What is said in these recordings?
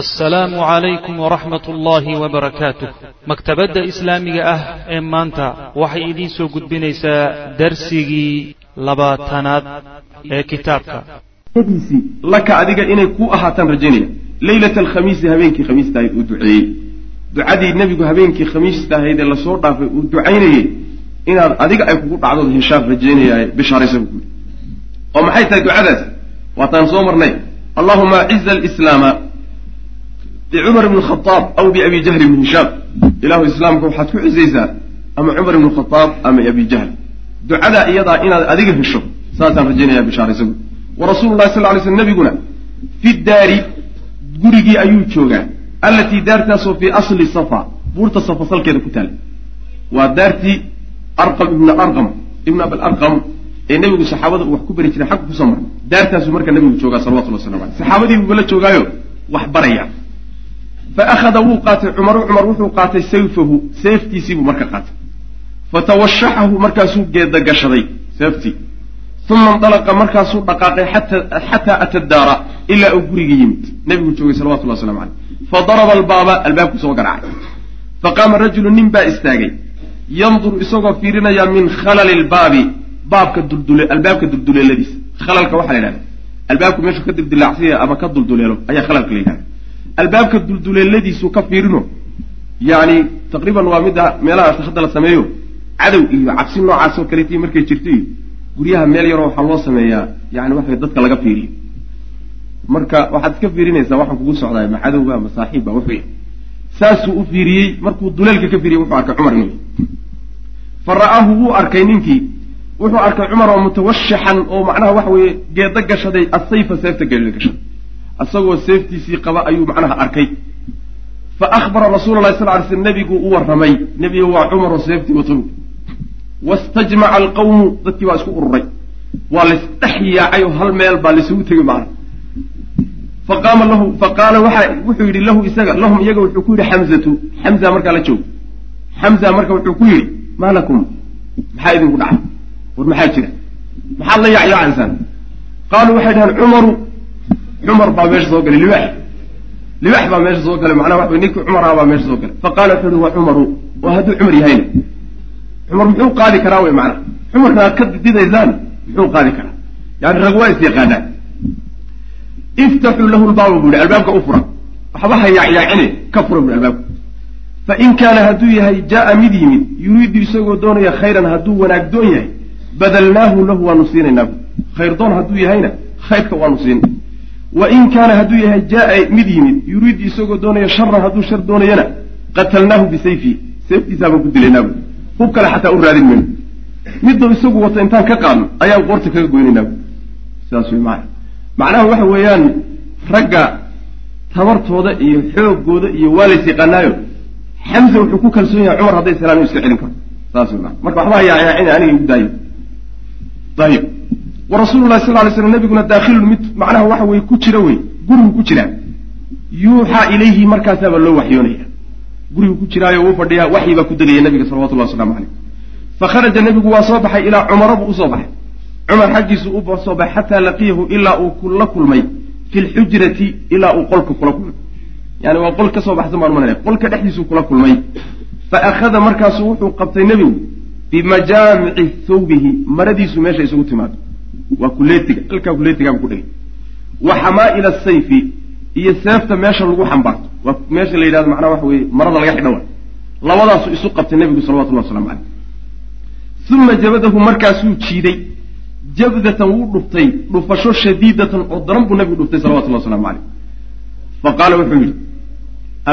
assalaamu calaykum waraxmat ullaahi wabarakaatuh maktabadda islaamiga ah ee maanta waxay idiin soo gudbinaysaa darsigii labaatanaad ee kitaabka. Laka adiga inay ku ahaataan rajaynaya leylata alkhamiisi habeenkii khamiista ahayd uu duceeyey. Ducadii nebigu habeenkii khamiista ahayd ee la soo dhaafay uu ducaynayey inaad adiga ay kugu dhacdood heshaan rajaynayaaye bishaaraysa buu kuyi oo maxay tahay ducadaas? Waataan soo marnay. Allahuma aciza alislaama bicumar ibn khaaab aw biabi jahl ibni hishaam ilahu islaamka waxaad ku xisaysaa ama cumar ibn khaaab ama abi jahl. Ducadaa iyadaa inaad adiga hesho saasaan rajaynaya bishaaraysagu wa rasuulu lahi sal ly sl nabiguna fi daari gurigii ayuu joogaa. Allatii daartaasoo fii asli safa buurta safa salkeeda ku taala waa daartii arqam ibna arqam ibn abalarqam ee nebigu saxaabada uu wax ku beri jiray xagga ku soo marnay daartaasuu marka nebigu joogaa salawatullah waslamu aleyh saxaabadii buuba la joogaayo wax baraya faakhada wuu qaatay cumaru cumar wuxuu qaatay sayfahu seeftiisiibuu marka qaatay fatawashaxahu markaasuu geeda gashaday seeftii uma indalaqa markaasuu dhaqaaqay xataa ata daara ilaa uu gurigii yimid nebigu joogay salawatullah waslamu caleyh fadaraba albaaba albaabku soo garaacay faqaama rajulu nin baa istaagay yanduru isagoo fiirinaya min khalali lbaabi baabka duldule albaabka dulduleeladiisa khalalka waxaa la yidhahda albaabku meeshuu ka dildilaacsiya ama ka dulduleelo ayaa khalalka la yidhahda albaabka dulduleeladiisu ka fiirino. Yani taqriiban waa midda meelaha hadda la sameeyo. Cadow iyo cabsi noocaasoo kaleetii markay jirto iyo guryaha meel yaroo waxaa loo sameeyaa. Yani waxa dadka laga fiiriyo. Marka waxaad iska fiirinaysaa waxaan kugu socdaay ma cadowba ma saaxiibba wuxuu saasuu u fiiriyey markuu duleelka ka fiiriyey wuxuu arkay cumar inuu fa ra'aahu wuu arkay ninkii. Wuxuu arkay cumar oo mutawashaxan oo macnaha waxa weeye geeda gashaday asayfa seefta geeda gashaday isagoo seeftiisii qaba ayuu macnaha arkay. Fa ahbara rasuula lahi sal ly sl nebiguu u warramay. Nebiga waa cumaroo seeftii watabu wastajmaca alqawmu dadkii baa isku ururay. Waa laysdhex yaacay oo hal meel baa laysugu tegay macna faqaama lahu faqaala waxa wuxuu yidhi lahu isaga lahum iyaga wuxuu ku yidhi xamzatu xamza markaa la joog xamza marka wuxuu ku yidhi maa lakum. Maxaa idinku dhacay? War maxaa jira? Maxaad la yacyaacaysaan qaaluu waxay dhahaan cumaru cumar baa meesha soo galay libax libax baa meesha soo galay macnaha waxa ninkii cumar baa meesha soo galay. Faqala wuxu uhi wa cumaru oo hadduu cumar yahayna cumar muxuu qaadi karaa wey macnaha? Cumarka aad ka didaysaan muxuu qaadi karaa. Yani rag waa is yaqaanaan iftaxuu lahu lbaaba bu ihi albaabka u fura. Waxba ha yaacyaacine ka fura bui albaabka. Fain kaana hadduu yahay jaa mid yimid yuriidu isagoo doonaya khayran hadduu wanaag doon yahay badalnaahu lahu waanu siinaynaa khayr doon hadduu yahayna khayrka waanu siin wa in kaana hadduu yahay jaa mid yimid yuriidu isagoo doonaya sharan hadduu shar doonayana qatalnaahu bisayfi seeftiisaabaan ku dilaynaabu. Hub kale xataa u raadin mayno miduu isagu wato intaan ka qaadno ayaan qoorta kaga goynaynabu sidaas wey maana macnaha waxa weeyaan ragga tabartooda iyo xoogooda iyo waa lays yaqaanaayo xamse wuxuu ku kalsoon yahay cumar hadday salaan inu iska celin karo saas wey maana marka waxba hayaacyaacina aniga igu daayo. Ayib wa rasuulu lahi sal ly slam nabiguna daakhilun mid macnaha waxa weye ku jira wey gurigu ku jiraa yuuxaa ilayhi markaasaabaa loo waxyoonaya. Gurigu ku jiraayo uu fadhiyaa waxyi baa ku degaya nabiga salawatullahi waslamu caleyh fa kharaja nebigu waa soo baxay ilaa cumara buu u soo baxay. Cumar xaggiisu u soo baxay xataa laqiyahu ilaa uu la kulmay. Fi lxujrati ilaa uu qolka kula kulmay. Yani waa qol ka soo baxsan baan umanaya qolka dhexdiisuu kula kulmay. Fa akhada markaasu wuxuu qabtay nebigu bimajaamici thawbihi maradiisu meesha isugu timaado waa kuleetiga halkaa kuleetigaaba ku dhigay. Wa xamaa'ila sayfi iyo seefta meesha lagu xambaarto. Waa meesha la yidhahdo macnaha waxa weye marada laga xidho wa labadaasu isu qabtay nebigu salawatullahi waslamu caleyh uma jabadahu markaasuu jiiday. Jabdatan wuu dhuftay dhufasho shadiidatan oo daran buu nebigu dhuftay salawatullahi waslamu caleyh fa qaala wuxuu yidhi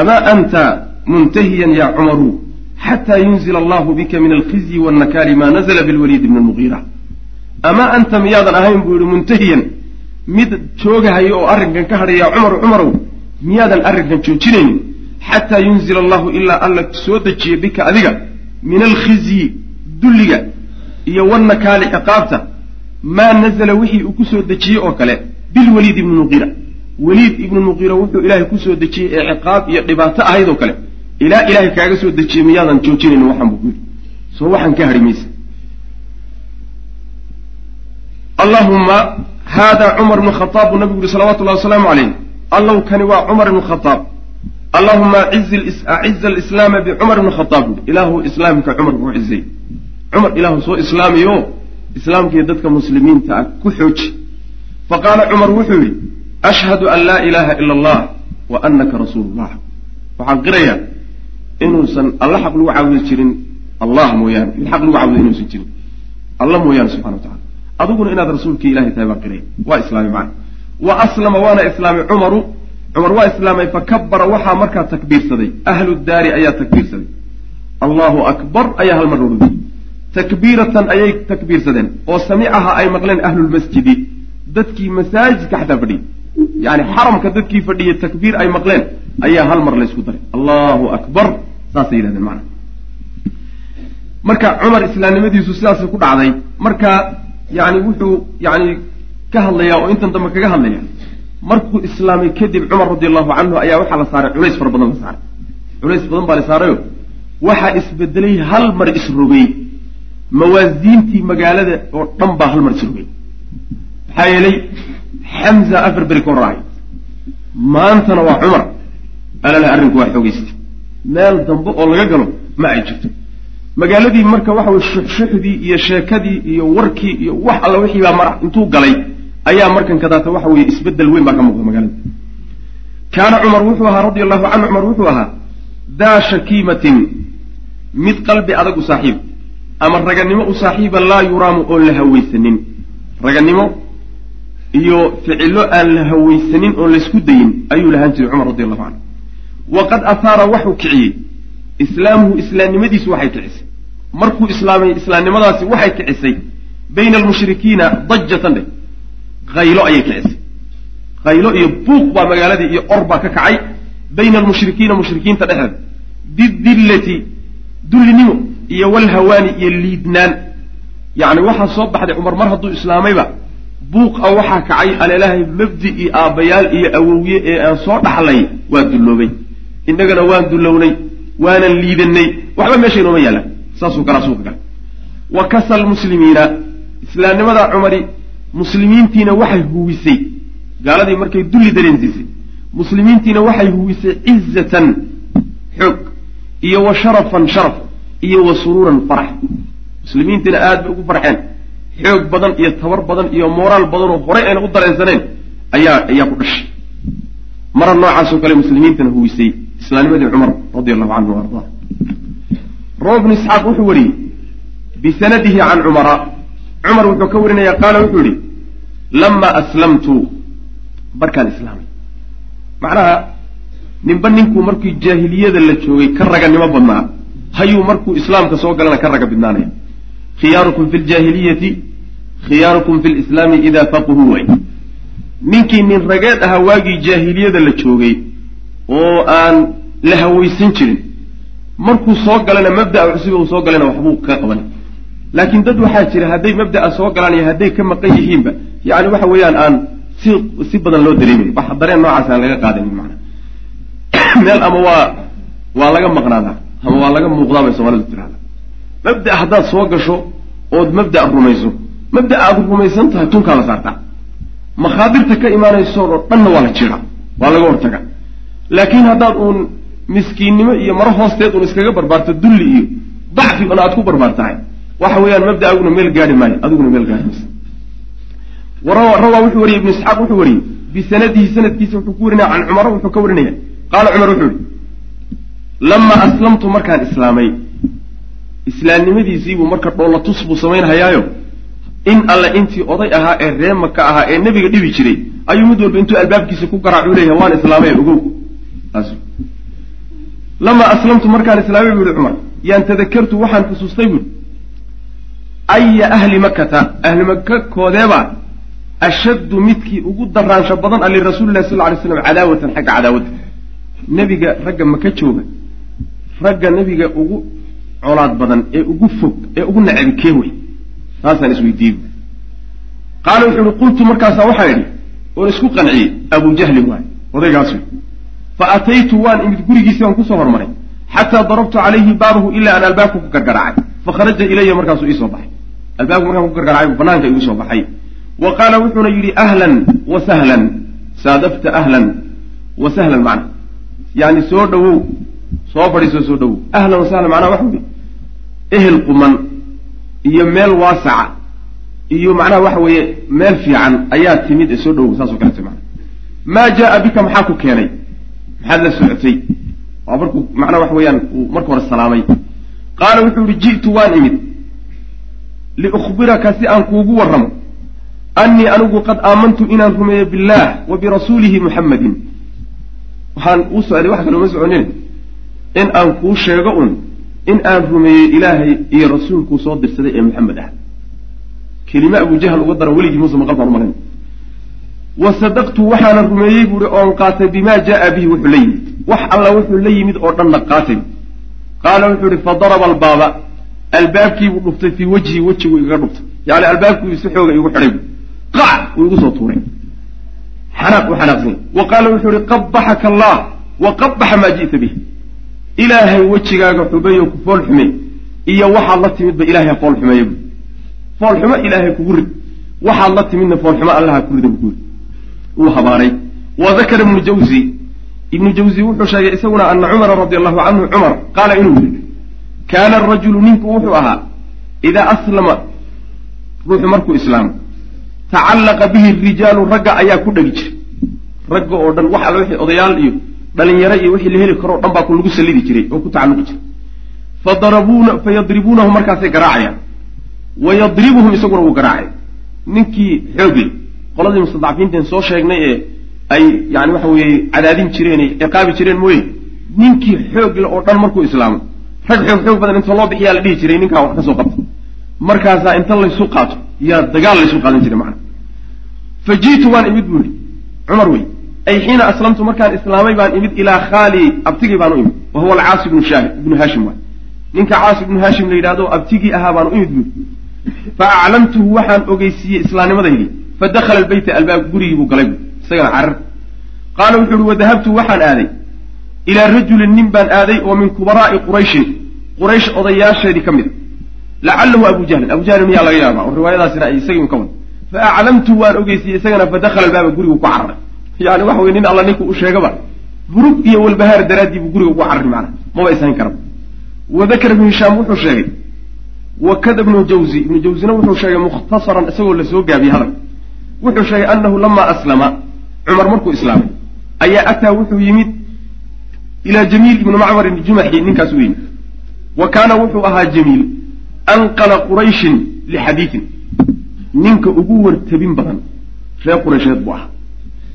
amaa anta muntahiyan ya cumaru? Xataa yunzila allahu bika min alkhizyi wannakaali ma nazla bilwaliid bni lmugiira amaa anta miyaadan ahayn buu yihi muntahiyan mid joogahaya oo arrinkan ka hadhaya cumar cumarow miyaadan arrinkan joojinaynin xataa yunzila allahu ilaa alla soo dejiya bika adiga min alkhizyi dulliga iyo wannakaali ciqaabta. Maa nazala wixii uu ku soo dejiyey oo kale bilwaliid ibni muqiira. Weliid ibnu muqiira wuxuu ilaahay ku soo dejiyey ee ciqaab iyo dhibaato ahayd oo kale. Ilaa ilaahay kaaga soo dejiyey miyaadan joojinaynin waxaan buu ku yidhi. Soo waxaan ka hadhi maysa allahuma hada cumar bnu khaaab buu nabigu yihi salawatu llahi wasalaamu caleyh allow kani waa cumar ibnu khadaab allahuma aciz alislaama bicumar ibni khadaab buui ilaahu islaamka cumar kuu cizay cumar ilaahu soo islaamiyo islaamkii dadka muslimiinta ah ku xooji faqaala cumar wuxuu yidhi ashhadu an laa ilaaha ila allah wa anaka rasuulu llah waxaan qirayaa inuusan alla xaq lagu caabudi jirin allah mooyaane. Mid xaq lagu caabudo inuusan jirin. Alla mooyaane subxana wa tacala adiguna inaad rasuulkii ilahay tahay baan qiraya waa islaamay macna. Wa aslama waana islaamay cumaru. Cumar waa islaamay fakabara waxaa markaa takbiirsaday. Ahlu daari ayaa takbiirsaday. Allahu akbar ayaa hal mar orogay takbiiratan ayay takbiirsadeen. Oo samicaha ay maqleen ahlulmasjidi dadkii masaajidka xataa fadhiyay yani xaramka dadkii fadhiyay takbiir ay maqleen ayaa hal mar laysku daray. Allahu akbar saasay yidhahdeen macna. Marka cumar islaamnimadiisu sidaasay ku dhacday. Marka yani wuxuu yani ka hadlayaa oo intan dambe kaga hadlaya. Markuu islaamay kadib cumar radi allahu canhu ayaa waxaa la saaray culays fara badan la saaray. Culays badan baa la saarayo. Waxaa isbedelay hal mar isrogay mawaasiintii magaalada oo dhan baa hal mar isrogay maxaa yeelay xamza afar beri ka horrahay maantana waa cumar. Alale arrinku waa xoogeystay meel dambe oo laga galo ma ay jirto magaaladii marka waxa weye shuxshuxdii iyo sheekadii iyo warkii iyo wax alla wixii baa mara intuu galay ayaa markan kadaata waxa weeye isbeddel weyn baa ka muuqda magaalada kaana cumar wuxuu ahaa radia allahu canhu cumar wuxuu ahaa daa shakiimatin mid qalbi adag u saaxiib ama raganimo u saaxiiba laa yuraamu oon la hawaysanin. Raganimo iyo ficilo aan la hawaysanin oon laysku dayin ayuu lahaan jiray cumar radi allahu canhu. Waqad ahaara waxuu kiciyey islaamuhu islaamnimadiisu waxay kicisay. Markuu islaamay islaamnimadaasi waxay kicisay. Bayna almushrikiina dajatan dhe haylo ayay kicisay. Haylo iyo buuq baa magaaladii iyo or baa ka kacay. Bayna almushrikiina mushrikiinta dhexeeda bidillati dullinimo iyo walhawaani iyo liidnaan. Yacni waxaa soo baxday cumar mar hadduu islaamayba buuq a waxaa kacay aleelahay mabdi'ii aabbayaal iyo awowye ee aan soo dhaxlay waa dulloobay. Innagana waan dullownay waanan liidanay waxba meesha inooma yaallaan saasuu galaa suuqa gala wa kasa lmuslimiina islaamnimada cumari muslimiintiina waxay huwisay gaaladii markay dulli dareensiisay muslimiintiina waxay huwisay cizatan xoog iyo wa sharafan sharaf iyo wa suruuran farax. Muslimiintiina aad bay ugu farxeen xoog badan iyo tabar badan iyo moraal badanoo horay ayna u dareensaneen ayaa ayaa ku dhashay. Mara noocaasoo kale muslimiintana huwisay islaamnimadii cumar radi allahu canhu arda. Rawa bnu isxaaq wuxuu wariyey bisanadihi can cumara cumar. Wuxuu ka warinaya qaala wuxuu yihi lama aslamtu. Markaan islaamay. Macnaha ninba ninkuu markii jaahiliyada la joogay ka raganimo badnaa hayuu markuu islaamka soo galana ka raga bidnaanaya. Khiyaarukum fi ljaahiliyati khiyaarukum fi lislaami ida faquhuu way. Ninkii nin rageed ahaa waagii jaahiliyada la joogay oo aan la hawaysan jirin. Markuu soo galana mabda'a cusub uu soo galana waxbuu ka qaban. Laakiin dad waxaa jira hadday mabda'a soo galaan iyo hadday ka maqan yihiinba yani waxa weeyaan aan si si badan loo dareemin. Wax dareen noocaas aan laga qaadanin mana meel ama waa waa laga maqnaadaa ama waa laga muuqdaa bay soomaalidu tirahda mabda' haddaad soo gasho ood mabda' rumayso. Mabda' aad rumaysan tahay tunkaa la saartaa. Makhaadirta ka imaanayso oo dhanna waa la jiraa waa laga hortaga laakiin haddaad uun miskiinnimo iyo maro hoosteed uun iskaga barbaarto dulli iyo dacfi un aad ku barbaartahay. Waxa weeyaan mabda'aguna meel gaari maayo adiguna meel gaari maysa rawaa wuxuu wariyey ibnu isxaaq wuxuu wariyey bisanadihi sanadkiisa wuxuu ku warinaya can cumara wuxuu ka warinaya qaala cumar wuxuu yihi lamaa aslamtu markaan islaamay islaamnimadiisiibuu marka dhoolatus buu samaynhayaayo in alle intii oday ahaa ee ree maka ahaa ee nebiga dhibi jiray ayuu mid walba intuu albaabkiisa ku garaacuu leeyahay waan islaamay ogow lamaa aslamtu markaan islaamay buu yihi cumar. Yaan tadakartu waxaan xusuustay buui aya ahli makata ahli maka koodeebaa ashaddu midkii ugu daraansho badan a lirasuulillahi sal ly slam cadaawatan xagga cadaawadda nebiga ragga maka jooga. Ragga nebiga ugu colaad badan ee ugu fog ee ugu nacabi kee wey. Taasaan isweydiiyey. Qaala wuxuu ihi qultu markaasaa waxaa idhi oon isku qanciyey abu jahlin waay odaygaas wey fa ataytu waan imid gurigiisii waan ku soo hormaray xataa darabtu calayhi baabahu ilaa aan albaabka ku gargaraacay fakharaja ilaya markaasuu iisoo baxay albaabka markaan ku gargaraacay buu banaanka igu soo baxay wa qaala wuxuuna yidhi ahlan wa sahlan saadafta ahlan wa sahlan macna yani soo dhowow soo fadhiisoo soo dhowow ahlan wa sahlan macnaha waxa weye ehel quman iyo meel waasaca iyo macnaha waxa weeye meel fiican ayaa timid ee soo dhowow saasoo kalete mana maa jaa bika maxaa ku keenay maxaad la socotay. Waa markuu macnaha waxa weeyaan uu marka hore salaamay. Qaala wuxuu yihi ji'tu waan imid. Liukhbiraka si aan kuugu warramo. Annii anigu qad aamantu inaan rumeeyo billaah wa birasuulihi muxammadin waxaan uu socday wax kale uma soconin. In aan kuu sheego un in aan rumeeyey ilaahay iyo rasuulkuu soo dirsaday ee maxamed ah. Kelime abu jahl uga dara weligii muuse maqal baan umalayn wa sadaqtu waxaana rumeeyey buuhi oon qaatay bimaa jaa bihi wuxuu la yimid wax alla wuxuu la yimid oo dhanna qaatay qaala wuxuu ihi fadaraba albaaba albaabkiibuu dhuftay fii wejhi wejigu igaga dhuftay yani albaabkii si xooga igu xidhay qac uu igu soo tuuray xanaaq u xanaaqsanya wa qaala wuxuu ihi qabaxaka allah wa qabaxa maa ji'ta bih ilaahay wejigaaga xubeeyo ku fool xume iyo waxaad la timidba ilahay fool xumeeya bu foolxumo ilaahay kugu rid waxaad la timidna foolxumo allaha ku rida buku uu habaaray. Wa dakara ibnu jawzi. Ibnu jawzi wuxuu sheegay isaguna ana cumara radi allahu canhu cumar qaala inuu yidhi kaana arajulu ninku wuxuu ahaa idaa aslama ruuxu markuu islaamo tacallaqa bihi rijaalu ragga ayaa ku dhegi jiray. Ragga oo dhan wax alla wixii odayaal iyo dhalinyaro iyo wixii la heli karo o dhan baa ku lagu sallidi jiray oo ku tacalluqi jiray. Fadarabuuna fayadribuunahu markaasay garaacayaan. Wa yadribuhum isaguna wuu garaacay. Ninkii xoogle qoladii mustadcafiinteen soo sheegnay ee ay yani waxa weeye cadaadin jireen ee ciqaabi jireen mooye ninkii xoogle oo dhan markuu islaamo. Rag xoog xoog badan inta loo bixiyaa la dhihi jiray ninkaa wax ka soo qabta. Markaasaa inta laysu qaato yaa dagaal laysu qaadan jiray macana fa waan imid buu yihi cumar wey ay xiina aslamtu markaan islaamay baan imid ilaa khaalii abtigii baan u imid wa huwa alcaas ibnu shaah ibnu haashim waay ninka caas ibnu haashim la yidhahdo abtigii ahaa baan u imid buu fa aclamtuhu waxaan ogeysiiyey islaamnimadaydii fa dakhala albeyta albaab gurigii buu galay bu isagana carar qaala wuxuu uhi wadahabtu waxaan aaday ilaa rajulin nin baan aaday oo min kubaraa'i qurayshin quraysh odayaasheedii ka mid a abu jahlin abu jahlin miyaa laga yaabaa oo riwaayadaasina ay isagii un ka wada fa aclamtu waan ogeysiiyey isagana fa dakhala albaaba gurigu ku cararay yani waxa weye nin alla ninku u sheegaba burug iyo walbahaar daraaddii buu guriga ugu cararay macana maba ishayn karaba wa dakara ibnu hishaam wuxuu sheegay wa kada ibnu jawzi ibnu jawzina wuxuu sheegay mukhtasaran isagoo la soo gaabiyey hadal wuxuu sheegay annahu lamaa aslama cumar markuu islaamay ayaa ataa wuxuu yimid ilaa jamiil ibni jumaxi ninkaas u yimid wa kaana wuxuu ahaa jamiil anqala qurayshin lixadiidin ninka ugu wartabin badan reer quraysheed buu ahaa.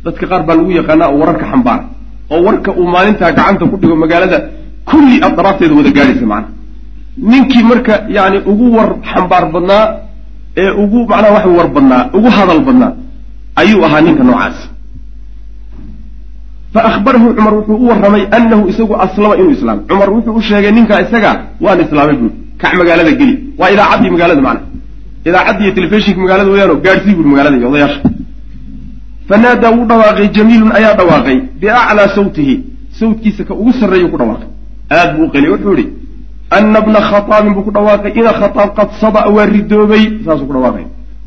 Dadka qaar baa lagu yaqaanaa oo wararka xambaara oo warka uu maalintaa gacanta ku dhigo magaalada kulli adraafteeda wada gaadhaysa macnaha ninkii marka yani ugu war xambaar badnaa ee ugu macnaha waxa war badnaa ugu hadal badnaa ayuu ahaa ninka noocaas. Fa ahbarahu cumar wuxuu u warramay annahu isagu aslama inuu islaamay cumar wuxuu u sheegay ninka isaga waan islaamay buuri kac magaalada geli. Waa idaacaddii magaalada macna. Idaacaddii iyo telefishinka magaalada weyaano gaadhsii buuri magaalada iyo odayaasha. Fanaadaa wuu dhawaaqay jamiilun ayaa dhawaaqay biaclaa sawtihi. Sawtkiisa ka ugu sarreeyuu ku dhawaaqay. Aad buu u qeliy wuxuu yihi ana bna khataabin buu ku dhawaaqay ina khataab qad saba'a waa ridoobay saasuu ku dhawaaqay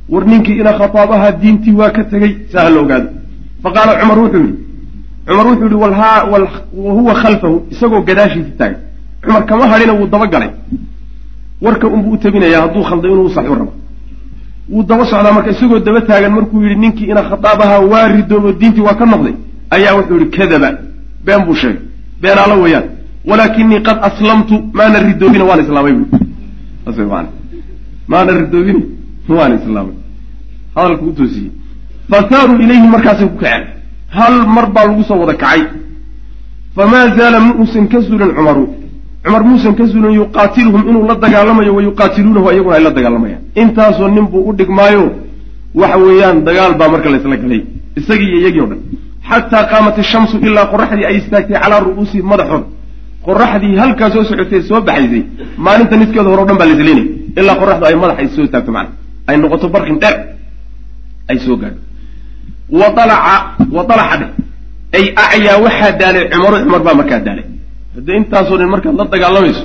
war ninkii ina khataab ahaa diintii waa ka tegey saa ha la ogaado fa qaala cumar wuxuu yihi cumar wuxuu walhaa wa huwa khalfahu isagoo gadaashiisa taagay cumar kama hadhina wuu dabagalay warka unbuu u tabinayaa hadduu khalday inuu saxu rabo wuu daba socdaa marka isagoo daba taagan markuu yidhi ninkii ina khataab ahaa waa ridoobo diintii waa ka noqday ayaa wuxuu yihi kadaba been buu sheegay beenaalo weeyaan walaakinii qad aslamtu maana ridoobina waan islaamay bu maana. Ridoobina waan islaamay. Hadalka u toosiyey. Fasaaruu ilayhi markaasay ku kaceen. Hal mar baa lagu soo wada kacay. Famaa zaala muusan ka zulin cumaru. Cumar muusan ka zulin yuqaatiluhum inuu la dagaalamayo wa yuqaatiluunahu iyaguna ay la dagaalamayaan intaasoo nin buu u dhigmaayo waxa weeyaan dagaal baa marka laysla galay. Isagii iyo iyagii o dhan. Xataa qaamat ishamsu ilaa qoraxdii ay istaagtay calaa ru'uusihim madaxooda qoraxdii halkaa soo socotay soo baxaysay maalinta niskeeda hore o dhan baa laisleynay ilaa qoraxdu ay madaxa soo istaagto macana ay noqoto barqin dheer ay soo gaadho. Wa alaca wa alaxa dheh ay acyaa waxaa daalay cumaru cumar baa markaa daalay. Haddee intaasoo dhan markaad la dagaalamayso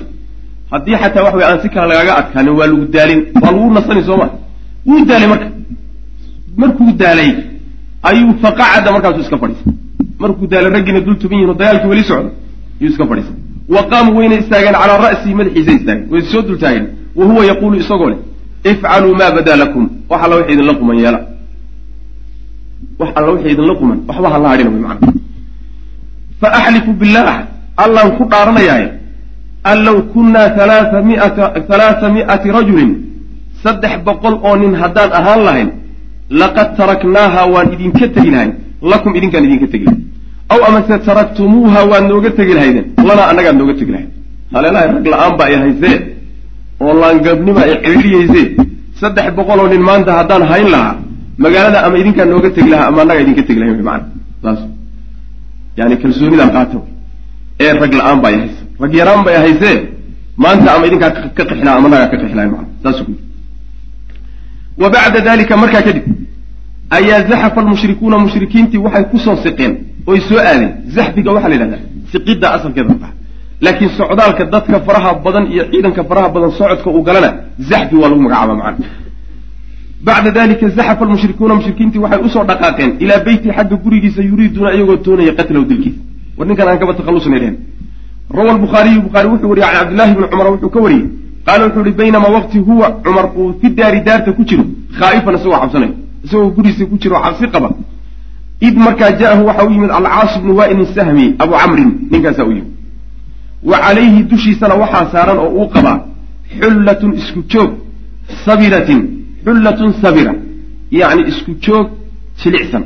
haddii xataa wax wey aan si kale lagaaga adkaanin waa lagu daalin waa lagu nasani soo ma. Wuu daalay marka. Markuu daalay ayuu faqacada markaasuu iska fadhiistay. Markuu daala raggiina dul tuban yihiin oo dagaalkii weli socdo yuu iska fadhiistay wa qaamuu wayna istaageen calaa ra'sihi madaxiisa istaageen. Way soo dul taageen wa huwa yaquulu isagoo leh ifcaluu maa badaa lakum. Wax alla wixii idinla quman yeela wax alla wixii idinla quman waxba ha la hadhina wy macana fa axlifu billah allaan ku dhaaranayaaye an low kunnaa halaaa miata halaaa mi'ati rajulin saddex boqol oo nin haddaan ahaan lahayn laqad taraknaaha waan idinka tegi lahayn lakum idinkaan idinka tegi lahayn aw amase taraktumuuha waad nooga tegi lahaydeen. Lanaa annagaad nooga tegi lahayd. Haleelahay rag la'aan ba ay haysee oo laangabnima ay cidhiidhiyaysee saddex boqol oo nin maanta haddaan hayn lahaa magaalada ama idinkaan nooga tegi lahaa ama annagaa idinka tegi lahayn maana saas. Yani kalsoonidaa qaata ee rag la'aan ba ay hayse rag yaraan bay haysee maanta ama idinkaa ka qixi laha ama annagaa ka qixi lahayn maana saas wa bacda dalika markaa kadib ayaa zaxafa almushrikuuna mushrikiintii waxay ku soo siqeen oy soo aadeen zaxfiga waxaa la yidhahdaa siqidda asalkeeda maa laakiin socdaalka dadka faraha badan iyo ciidanka faraha badan socodka uu galana zaxfi waa lagu magacaaba macana bacda dalika zaxafa almushrikuuna mushrikiintii waxay u soo dhaqaaqeen ilaa beyti xagga gurigiisa yuriiduuna iyagoo toonaya qatlahu dilkiisa war ninkan aan kaba takhallusnay dhehen rawa lbukhaariyu bukhaari wuxuu wariyey can cabdillahi bni cumar wuxuu ka wariyey. Qaala wuxuu ihi baynamaa waqti huwa cumar uu fi daari daarta ku jiro khaa'ifan isagoo cabsanayo isagoo gurigiisa ku jiro cabsi qaba id markaa ja'ahu waxa u yimid alcaas bnu wa'ilin sahmi abu camrin ninkaasaa u yimid. Wa calayhi dushiisana waxaa saaran oo uu qabaa xullatun isku joog sabiratin xullatun sabira. Yacni isku joog jilicsan.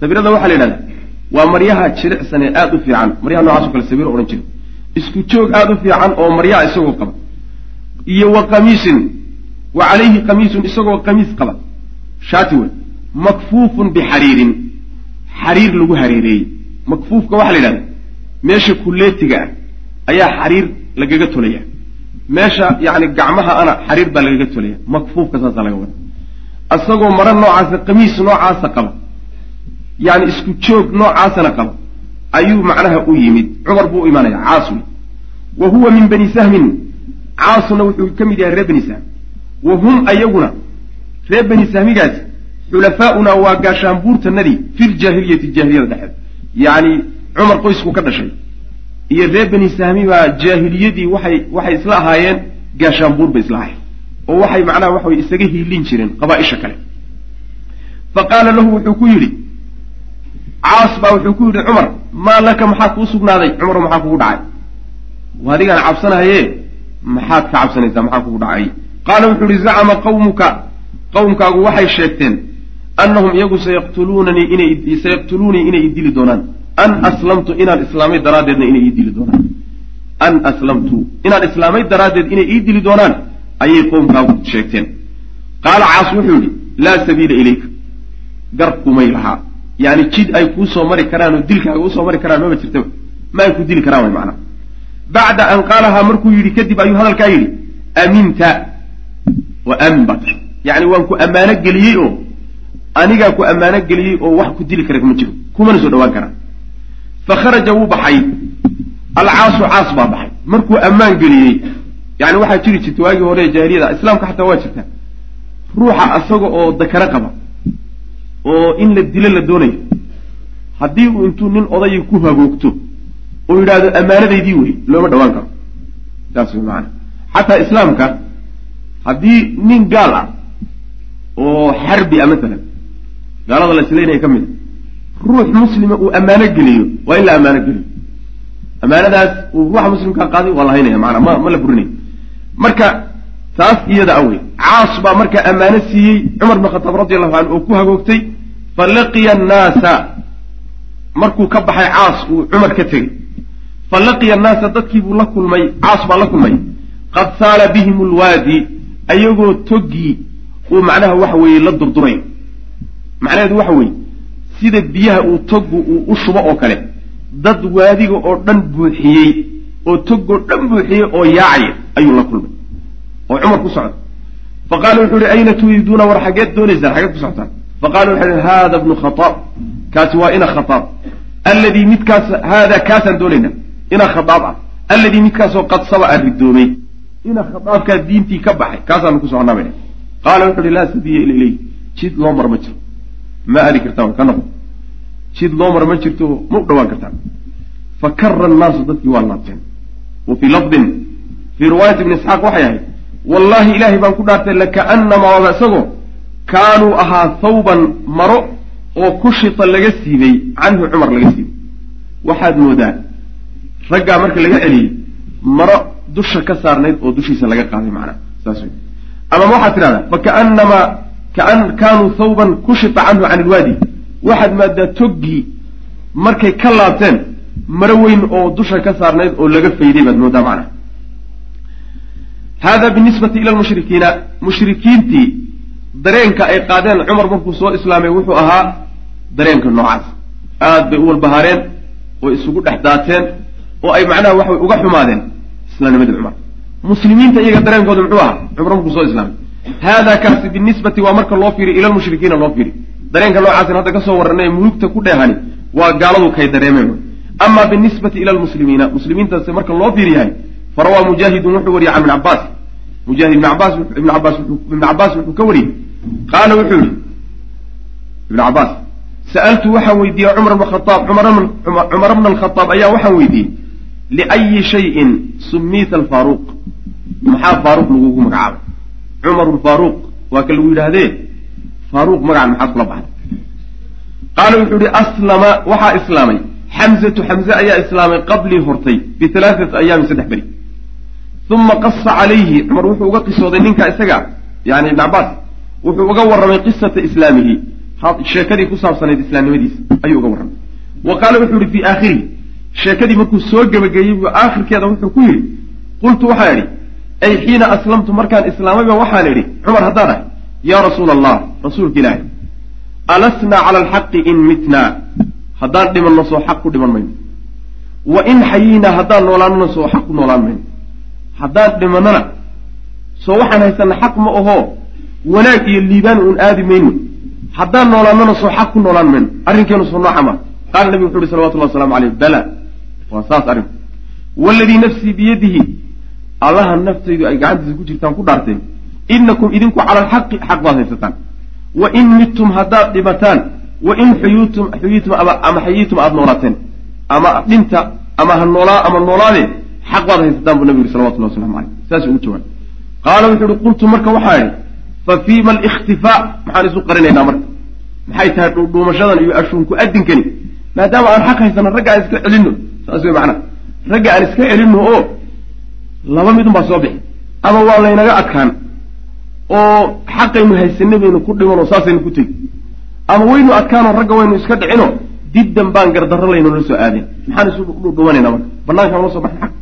Sabirada waxaa la yidhahdaa waa maryaha jilicsan ee aada u fiican. Maryaha nocaas o kale sabiro odhan jira isku joog aada u fiican oo maryaha isagoo qaba. Iyo wa qamiisin wa calayhi qamiisun isagoo qamiis qaba. Shaati wey makfuufun bixariirin xariir lagu hareereeyey makfuufka waxaa la yidhahda meesha kulleetiga ah ayaa xariir lagaga tolaya. Meesha yani gacmaha ana xariir baa lagaga tolaya. Makfuufka saasaa laga wada isagoo maro noocaasa qamiis noocaasa qaba yani isku joog noocaasana qaba ayuu macnaha u yimid. Cumar buu u imaanaya caas wey wa huwa min bani sahmin caasuna wuxuu ka mid yahay reer bani sahm wa hum ayaguna reer bani sahmigaasi xulafaauna waa gaashaanbuurtanadii fi ljaahiliyati jaahiliyada dhexeed. Yacni cumar qoysku ka dhashay. Iyo reer bani sahmi baa jaahiliyadii waxay waxay isla ahaayeen gaashaanbuur bay isla ahaayeen. Oo waxay macnaha waxa way isaga hiilin jireen qabaa-isha kale. Fa qaala lahu wuxuu ku yidhi caas baa wuxuu ku yidhi cumar maa laka maxaa kuu sugnaaday? Cumar maxaa kugu dhacay? Adigaan cabsanahaye maxaad ka cabsanaysaa maxaa kugu dhacay? Qaala wuxuu yihi zacama qawmuka. Qowmkaagu waxay sheegteen annahum iyagu sayaqtuluunanii inay sayaqtuluunii inay idili doonaan. An aslamtu inaan islaamay daraaddeedna inay ii dili doonaan. An aslamtu inaan islaamay daraaddeed inay ii dili doonaan ayay qowmkaagu sheegteen. Qaala caas wuxuu yidhi laa sabiila ilayka. Gar kumay lahaa. Yani jid ay kuu soo mari karaan oo dilkaaga u soo mari karaan maba jirtaba. Ma ay ku dili karaan way macnaa. Bacda an qaalahaa markuu yidhi kadib ayuu hadalkaa yidhi aminta wa aamin baat yani waan ku ammaano geliyey oo anigaa ku ammaano geliyey oo wax ku dili kara kuma jiro. Kumana soo dhawaan karaa fa kharaja wuu baxay. Alcaasu caas baa baxay. Markuu ammaan geliyey yani waxaa jiri jirta waagii hore jaahiliyada islaamka xataa waa jirta. Ruuxa isaga oo dakaro qaba oo in la dilo la doonayo. Haddii uu intuu nin odayii ku hagoogto oo yidhaahdo ammaanadaydii wey looma dhawaan karo. Saas way maana xataa islaamka haddii nin gaal ah oo xarbi a masalan gaalada la ka mid. Ruux muslima uu ammaano geliyo waa in la ammaano geliyo. Ammaanadaas uu ruuxa muslimkaa qaaday waa la haynaya maanaa ma ma la burinayo marka taas iyada a wey caas baa markaa ammaano siiyey cumar bin khataab radi allahu canhu oo ku hagoogtay fa laqiya annaasa. Markuu ka baxay caas uu cumar ka tegey. Fa laqiya annaasa dadkii buu la kulmay caas baa la kulmay. Qad saala bihim lwaadi ayagoo toggii uu macnaha waxa weeye la durdurayo macnaheedu waxa weeye sida biyaha uu toggu uu u shubo oo kale dad waadiga oo dhan buuxiyey oo toggoo dhan buuxiyey oo yaacaya ayuu la kulmay oo cumar ku socda fa qaala wuxuu ihi ayna turiiduuna war xaggeed doonaysaan xaggeed ku socotaan fa qaala wuxuu ihi haada bnu khataab kaasi waa ina khataab. Alladii midkaas haada kaasaan doonaynaa ina khataab ah. Alladii midkaasoo qad saba a ridoomay ina khataabkaa diintii ka baxay kaasaanu ku soconaa bay qaala wuxu uhi laa sabiya ila ilayh jid loo mar ma jiro ma aadi kartaa ka noqo jid loo mara ma jirto ma u dhawaan kartaan. Fa kara annaasu dadkii waa laabteen. Wa fii lafdin fii riwaayati ibni isxaaq waxay ahayd wallaahi ilaahay baan ku dhaartay lakaanamaa waaba isagoo kaanuu ahaa thawban maro oo kushita laga siibay canhu cumar laga siibay. Waxaad moodaa raggaa marka laga celiyey maro dusha ka saarnayd oo dushiisa laga qaaday macnaha saas wey amama waxaad tidhahdaa fakaanamaa kaan kaanuu thawban kushita canhu can ilwaadi waxaad maadaa toggii markay ka laabteen maro weyn oo dusha ka saarnayd oo laga fayday baad moodaa macnaha hada binisbati ila lmushrikiina mushrikiintii dareenka ay qaadeen cumar markuu soo islaamay wuxuu ahaa dareenka noocaas aad bay u walbahaareen oo isugu dhex daateen oo ay macnaha waxay uga xumaadeen islaamnimadii cumar muslimiinta iyaga dareenkooda muxuu ahaa cumar markuu soo islaamay hada kaasi binisbati waa marka loo fiiriy ila lmushrikiina loo fiiriy dareenka noocaasin hadda ka soo warranay mulugta ku dheehani waa gaaladu kay dareemeen ama binisbati ila lmuslimiina muslimiintaasi marka loo fiiriyahay farawaa mujaahidun wuxuu wariyey can ibn cabaas mujaahid ibn cabaas ibn cabaas ibn cabaas wuxuu ka wariyey qaala wuxuu yihi ibn cabaas sa'altu waxaan weydiiyey cumar bn khaaab cumar bna alkhadaab ayaa waxaan weydiiyey liayi shayin sumiita alfaaruuq maxaa faaruuq lagugu magacaabay cumaru lfaaruuq waa ka lagu yidhaahdee? Faaruuq magacan maxaad kula baxday? Qaala wuxuu yihi aslama waxaa islaamay. Xamzatu xamze ayaa islaamay qablii hortay bihalaaثati ayaamin saddex beri. Uma qasa calayhi. Cumar wuxuu uga qisooday ninka isaga yani ibn cabaas wuxuu uga warramay qisata islaamihi. Sheekadii ku saabsanayd islaamnimadiisa ayuu uga warramay. Wa qaala wuxuu yihi fii aakhirihi. Sheekadii markuu soo gebageyey buu aakhirkeeda wuxuu ku yidhi qultu waxaan idhi ay xiina aslamtu markaan islaamayba waxaan idhi cumar haddaan ahay yaa rasuula allah rasuulka ilaahay alasnaa cala alxaqi in mitnaa haddaan dhimanno soo xaq ku dhiman mayno wa in xayiinaa haddaan noolaanona soo xaq ku noolaan mayno haddaan dhimannona soo waxaan haysanna xaq ma ahoo wanaag iyo liibaan uun aadi mayno haddaan noolaannona soo xaq ku noolaan mayno arrinkeenu soo nooca ma qaala nabigu wuxu uhi salawatullah waslamu aleyh bala waa saas arrinku waladii nafsii biyadihi allaha naftaydu ay gacantiisa ku jirtaan ku dhaarteen. Inakum idinku cala alxaqi xaq baad haysataan. Wa in midtum haddaad dhimataan wa in xuyuutum xuyiitum ama xayiitum aada noolaateen ama dhinta ama ha noolaa ama noolaade xaq baad haysataan buu nabigu yuri salawatullah waslamu aleyh saas ugu jawaab qaala wuxuu uhi qultu marka waxaa idhi fa fiima alikhtifaa maxaan isu qarinaynaa marka. Maxay tahay dhuudhuumashadan iyo ashuunku adinkani maadaama aan xaq haysano ragga aan iska celinno. Saas wey macnaa ragga aan iska celinno oo laba midun baa soo bixi. Ama waa laynaga adkaan oo xaqaynu haysanay baynu ku dhimanoo saasaynu ku tegi. Ama waynu adkaanoo ragga waynu iska dhicino dibdan baan gardarro laynoola soo aadeen maxaan isu dhumanayna marka? Banaankaan la soo baxna xaq.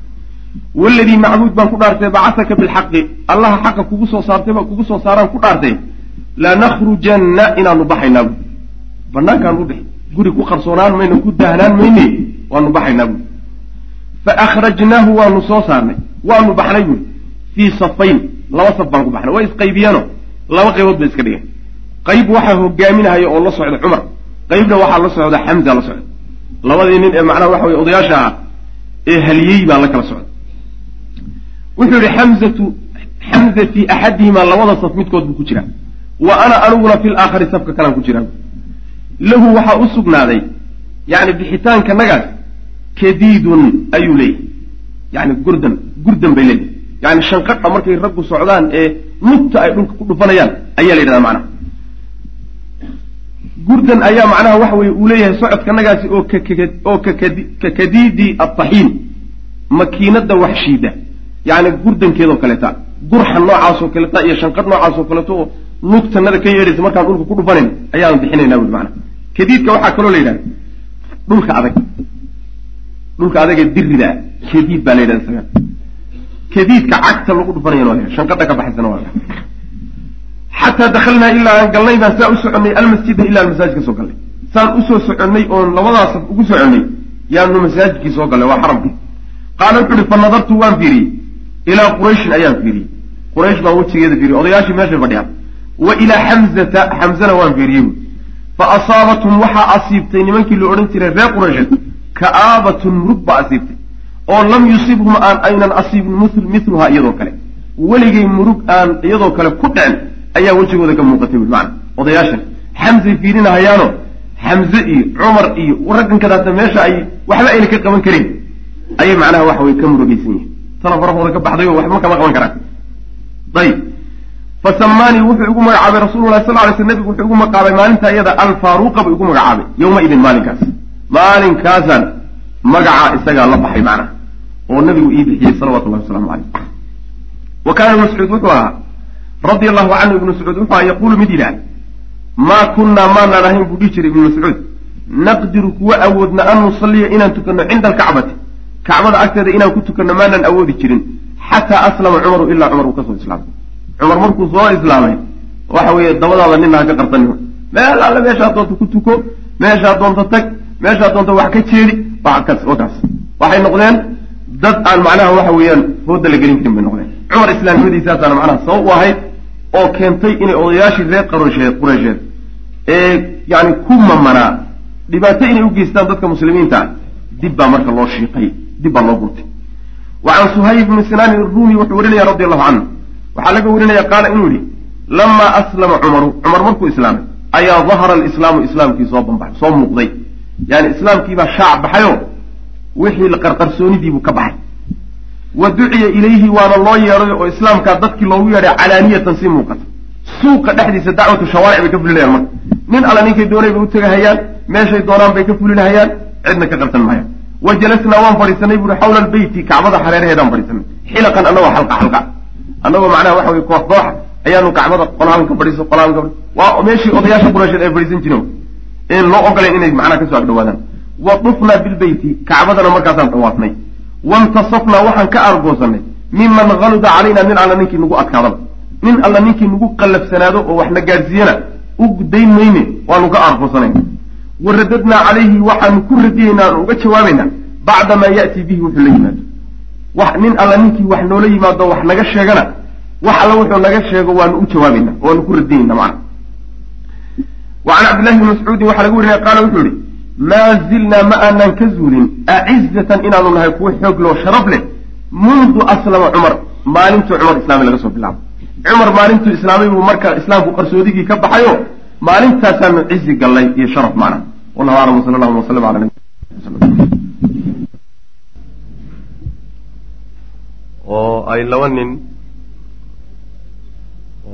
Waladii macbuud baan ku dhaartay bacasaka bilxaqi. Allaha xaqa kugu soo saartay kugu soo saaraan ku dhaartay. Lanakhrujanna inaanu baxaynaa bu banaankaanu bixi. Guri ku qarsoonaan mayno ku daahnaan mayne waanu baxaynaa bu fa akhrajnaahu waanu soo saarnay waanu baxnay buuri fii safayn laba saf baan ku baxnay. Way isqaybiyeeno laba qaybood bay iska dhigeen qayb waxaa hogaaminahaya oo la socda cumar. Qaybna waxaa la socda xamza la socda. Labadii nin ee macnaha waxa weye odayaasha ahaa ee haliyey baa la kala socda. Wuxuu yihi xamzatu xamza fii axadihimaa labada saf midkood buu ku jiraa wa ana aniguna fi laakhari safka kalaan ku jiraa lahu waxaa u sugnaaday yani bixitaanka nagaas kadiidun ayuu leeyahy yani gurdan gurdan bay leedahay yani shanqadha markay raggu socdaan ee nugta ay dhulka ku dhufanayaan ayaa la yidhahdaa macnaha gurdan ayaa macnaha waxa weye uu leeyahay socodka nagaasi oo oo kakadiidi ataxiin makiinada waxshiida. Yani gurdankeedoo kaleeta gurxa noocaasoo kaleeta iyo shanqadh noocaasoo kaleeto oo nugtanada ka yeedhaysa markaan dhulka ku dhufanayn ayaan bixinayna bui maanaa kadiidka waxaa kaloo la yidhahda dhulka adag dhulka adagee dirida kadiid baa la yidhahda isaga. Kadiidka cagta lagu dhufanayana waa shanqadha ka baxaysana waa xataa dakalnaa ilaa aan galnay baan saa u soconnay almasjida ilaa masaajidka soo gallay saan u soo soconnay oon labadaas ugu soconnay yaanu masaajidkii soo gallay waa xaramkii qaala wuxu uhi fa nadartu waan fiiriyey ilaa qurayshin ayaan fiiriyey quraysh baan wejigeeda fiiriyey odayaashii meeshay fadhiyaan. Wa ilaa xamzata xamzana waan fiiriyey fa asaabathum waxaa asiibtay nimankii la odhan jiray reer quraysheed ka'aabatun murug baa asiibtay oo lam yusibhum aan aynan asiibin miluhaa iyadoo kale. Weligay murug aan iyadoo kale ku dhicin ayaa wejigooda ka muuqatay wi maana odayaashan xamsay fiirinahayaano xamze iyo cumar iyo raggankadaasa meesha ay waxba ayna ka qaban karin. Ayay macnaha waxa weye ka murugaysan yihiin tana farahooda ka baxday oo waxba kama qaban karaan. Ayib fasamaanii wuxuu igu magacaabay rasuululahi sal lay sl nebigu wuxuu igu magacaabay maalinta iyada alfaaruqa buu igu magacaabay yowma idin maalinkaas maalinkaasaan magacaa isagaa la baxay macnaha oo nabigu ii bixiyey salawatullahi wasalaamu caleyh wa kaana ibnu mascuud wuxuu ahaa radia allahu canhu ibnu mascuud wuxuu aha yaquulu mid yidhaah maa kunnaa maanaan ahayn buu dhihi jiray ibnu mascuud. Naqdiru kuwa awoodna an nusalliya inaan tukanno cinda alkacbati. Kacbada agteeda inaan ku tukanno maanaan awoodi jirin xataa aslama cumaru ilaa cumar uu ka soo islaamay. Cumar markuu soo islaamay waxa weeye dabadaada nina ha ka qarsanima meel alle meeshaa doonta ku tuko meeshaa doonta tag meeshaa doonta wax ka jeedi wakaas wakaas waxay noqdeen dad aan macnaha waxa weeyaan fooda la gelin karin bay noqdeen. Cumar islaamnimadiisaasaana macnaha sabab u ahayd oo keentay inay odayaashii reer qarosheed qureysheed ee yani ku mamanaa dhibaato inay u geystaan dadka muslimiinta dib baa marka loo shiiqay dib baa loo gurtay. Wa can suhayb bni sinaan irumi wuxuu warinaya radi allahu canhu waxaa laga warinaya qaala inuu yihi lamaa aslama cumaru cumar markuu islaamay ayaa dahara alislaamu islaamkii soo banbaxay soo muuqday yani islaamkiibaa shaac baxayo wixii qarqarsoonidiibuu ka baxay. Wa duciya ilayhi waana loo yeedhay oo islaamkaa dadkii loogu yeedhay calaaniyatan si muuqata. Suuqa dhexdiisa dacwatu shawaaric bay ka fulinayaan marka. Nin alla ninkay doonay bay u tegahayaan meeshay doonaan bay ka fulinahayaan cidna ka qarsan mahayaan wa jalasnaa waan fadhiisanay buuri xawla albeyti kacbada hareeraheedaan fadhiisanay. Xilaqan annagoo xalqa xalqa annagoo macnaha waxa weye koox koox ayaanu kacbada qolahan ka fadhiiso qolahan ka waa meeshii odayaasha quraysheed ay fadhiisan jireen in loo ogolayn inay macnaha ka soo agdhawaadaan wa dufnaa bilbeyti kacbadana markaasaan dhawaafnay waintasafnaa waxaan ka argoosanay miman haluda calayna nin alla ninkii nagu adkaadaba nin alla ninkii nagu qallafsanaado oo waxna gaadhsiiyana u dayn mayne waanu ka argoosanay wa radadnaa calayhi waxaanu ku radiyeynaa aan uga jawaabaynaa bacda maa ya'tii bihi wuxuu la yimaado. Wax nin alla ninkii wax noola yimaado wax naga sheegana wax alla wuxuu naga sheego waanu u jawaabaynaa waanu ku radiyeyna macna wa can cabdillahi bni mascuudin waxaa laga warinaya qaala wuxuu yihi maa zilnaa ma aanaan ka zuulin acizatan inaanu nahay kuwo xoog loo sharaf leh mundu aslama cumar maalintuu cumar islaamay laga soo bilaabo cumar maalintuu islaamay buu marka islaamku qarsoodigii ka baxayo maalintaasaanu cizi gallay iyo sharaf macna wallahu aclam wsala allahuma wasalam ala nabi oo ay laba nin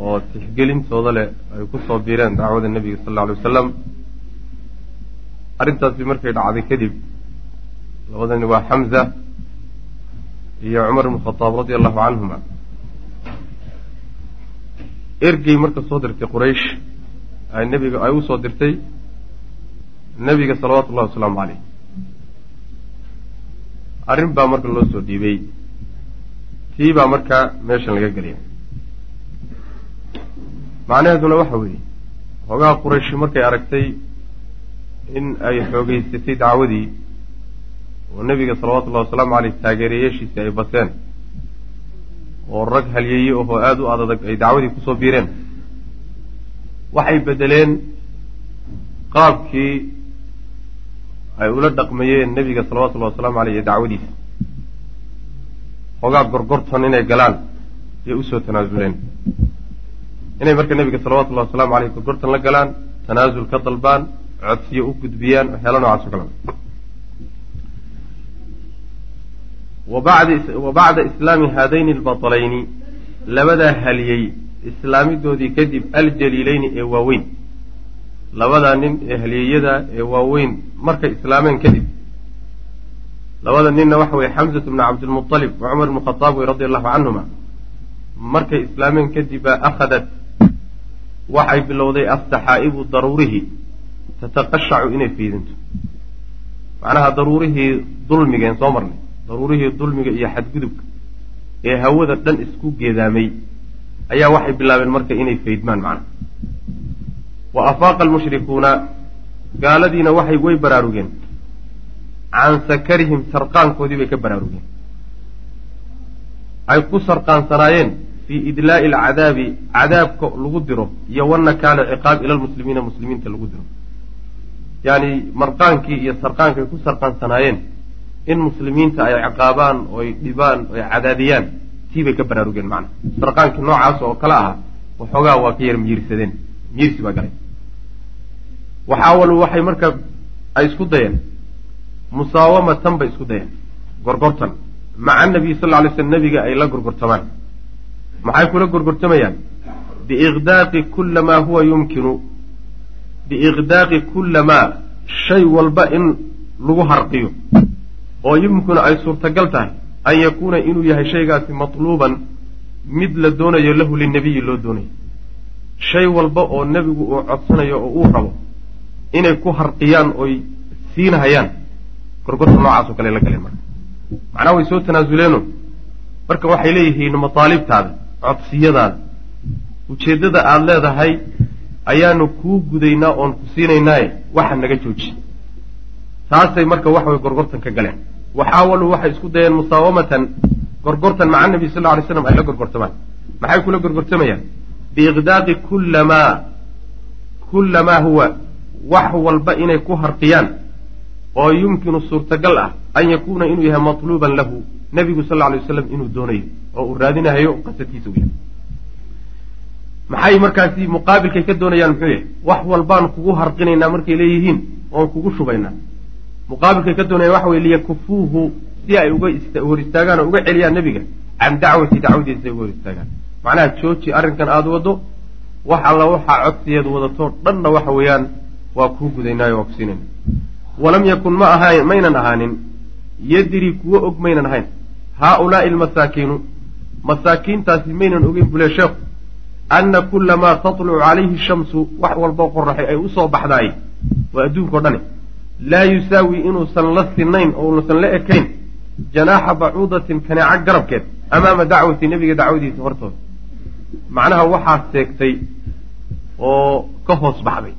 oo tixgelintooda leh ay ku soo biireen dacwada nebiga sal alla alay wasalam arrintaasi markay dhacday kadib labadani waa xamza iyo cumar ibnu khadaab radia allahu canhuma ergey marka soo dirtay quraysh ay nebiga ay u soo dirtay nebiga salawaatu ullahi wasalaamu caleyh arrin baa marka loo soo dhiibay tii baa marka meeshan laga gelaya macnaheeduna waxa weeye hoogaha qurayshi markay aragtay in ay xoogeysatay dacwadii oo nebiga salawatullahi wasalaamu caleyh taageerayaashiisi ay bateen oo rag halyeeye ahoo aada u adadag ay dacwadii ku soo biireen. Waxay bedeleen qaabkii ay ula dhaqmayeen nebiga salawatullahi wasalaamu caleyh iyo dacwadiisa. Hoogaa gorgortan inay galaan ayay u soo tanaasuleen inay marka nebiga salawatullahi wasalaamu caleyh gorgortan la galaan tanaasul ka dalbaan codsiyo u gudbiyaan waxyaala noocaas o kale wa bacda islaami haadayni albaطlayni labadaa haliyey islaamidoodii kadib aljaliilayni ee waaweyn. Labadaa nin ee haliyeyada ee waaweyn markay islaameen kadib. Labada ninna waxa weye xamsatu bnu cabdilmuطalib wa cumar bnu khadaab wey radi allahu canhuma markay islaameen kadib baa akhadat waxay bilowday asaxaa'ibu daruurihii tataqashacu inay fiidinto. Macnaha daruurihii dulmigeen soo marnay. Daruurihii dulmiga iyo xadgudubka ee hawada dhan isku geedaamay ayaa waxay bilaabeen marka inay faydmaan macnaha wa afaaqa almushrikuuna gaaladiina waxay way baraarugeen. Can sakarihim sarqaankoodii bay ka baraarugeen. Ay ku sarqaansanaayeen fii idlaa'i alcadaabi cadaabka lagu diro iyo wanakaala ciqaab ila lmuslimiina muslimiinta lagu diro yacni marqaankii iyo sarqaankay ku sarqaansanaayeen in muslimiinta ay ciqaabaan oy dhibaan oy cadaadiyaan tii bay ka baraarugeen macnaha sarqaankii noocaas oo kale ahaa waxoogaa waa ka yar miirsadeen miirsi baa galay waxaawalu waxay marka ay isku dayeen musaawamatan bay isku dayeen gorgortan maca nabiy sal lla alay slam nebiga ay la gorgortamaan maxay kula gorgortamayaan biiqdaaqi kula maa huwa yumkinu. Biiqdaaqi kula maa shay walba in lagu harqiyo. Oo yumkinu ay suurtagal tahay an yakuuna inuu yahay shaygaasi matluuban mid la doonayo lahu linabiyi loo doonayo shay walba oo nebigu uu codsanayo oo uu rabo inay ku harqiyaan oy siinhayaan gorgorta noocaasoo kale la galeen marka. Macnaha way soo tanaasuleeno marka waxay leeyihiin mataalibtaada codsiyadaada ujeeddada aada leedahay ayaanu kuu gudaynaa oon ku siinaynaaye waxa naga jooji taasay marka waxa way gorgortan ka galeen. Waxaawalu waxay isku dayeen musaawamatan gorgortan maca nabi sal lla alay slam ay la gorgortamaan. Maxay kula gorgortamayaan? Biiqdaaqi kullamaa kullamaa huwa wax walba inay ku harqiyaan oo yumkinu suurtagal ah an yakuuna inuu yahay matluuban lahu. Nebigu sal alay wasalam inuu doonayo oo uu raadinahayo qasadkiisa u yahay. Maxay markaasi muqaabilkay ka doonayaan muxuu yahay? Wax walbaan kugu harqinaynaa markay leeyihiin oon kugu shubaynaa. Muqaabilkay ka doonayaan waxa weye liyakufuuhu si ay uga hor istaagaan oo uga celiyaan nebiga can dacwati dacwadiisa ay uga hor istaagaan. Macnaha jooji arrinkan aada waddo wax alla waxaa codsiyeed wadatoo dhanna waxa weeyaan waa kuu gudaynaayo waa ku siinayna walam yakun ma ahaan maynan ahaanin. Yadri kuwo og maynan ahayn. Haa-ulaai almasaakiinu masaakiintaasi maynan ogeyn bule sheekhu anna kula maa tatlucu calayhi shamsu wax walboo qoraxay ay u soo baxdaay waa adduunka o dhani. Laa yusaawi inuusan la sinayn oo unuusan la ekayn janaaxa bacuudatin kaneeco garabkeed amaama dacwati nebiga dacwadiisa hortooda. Macnaha waxaa seegtay oo ka hoos baxday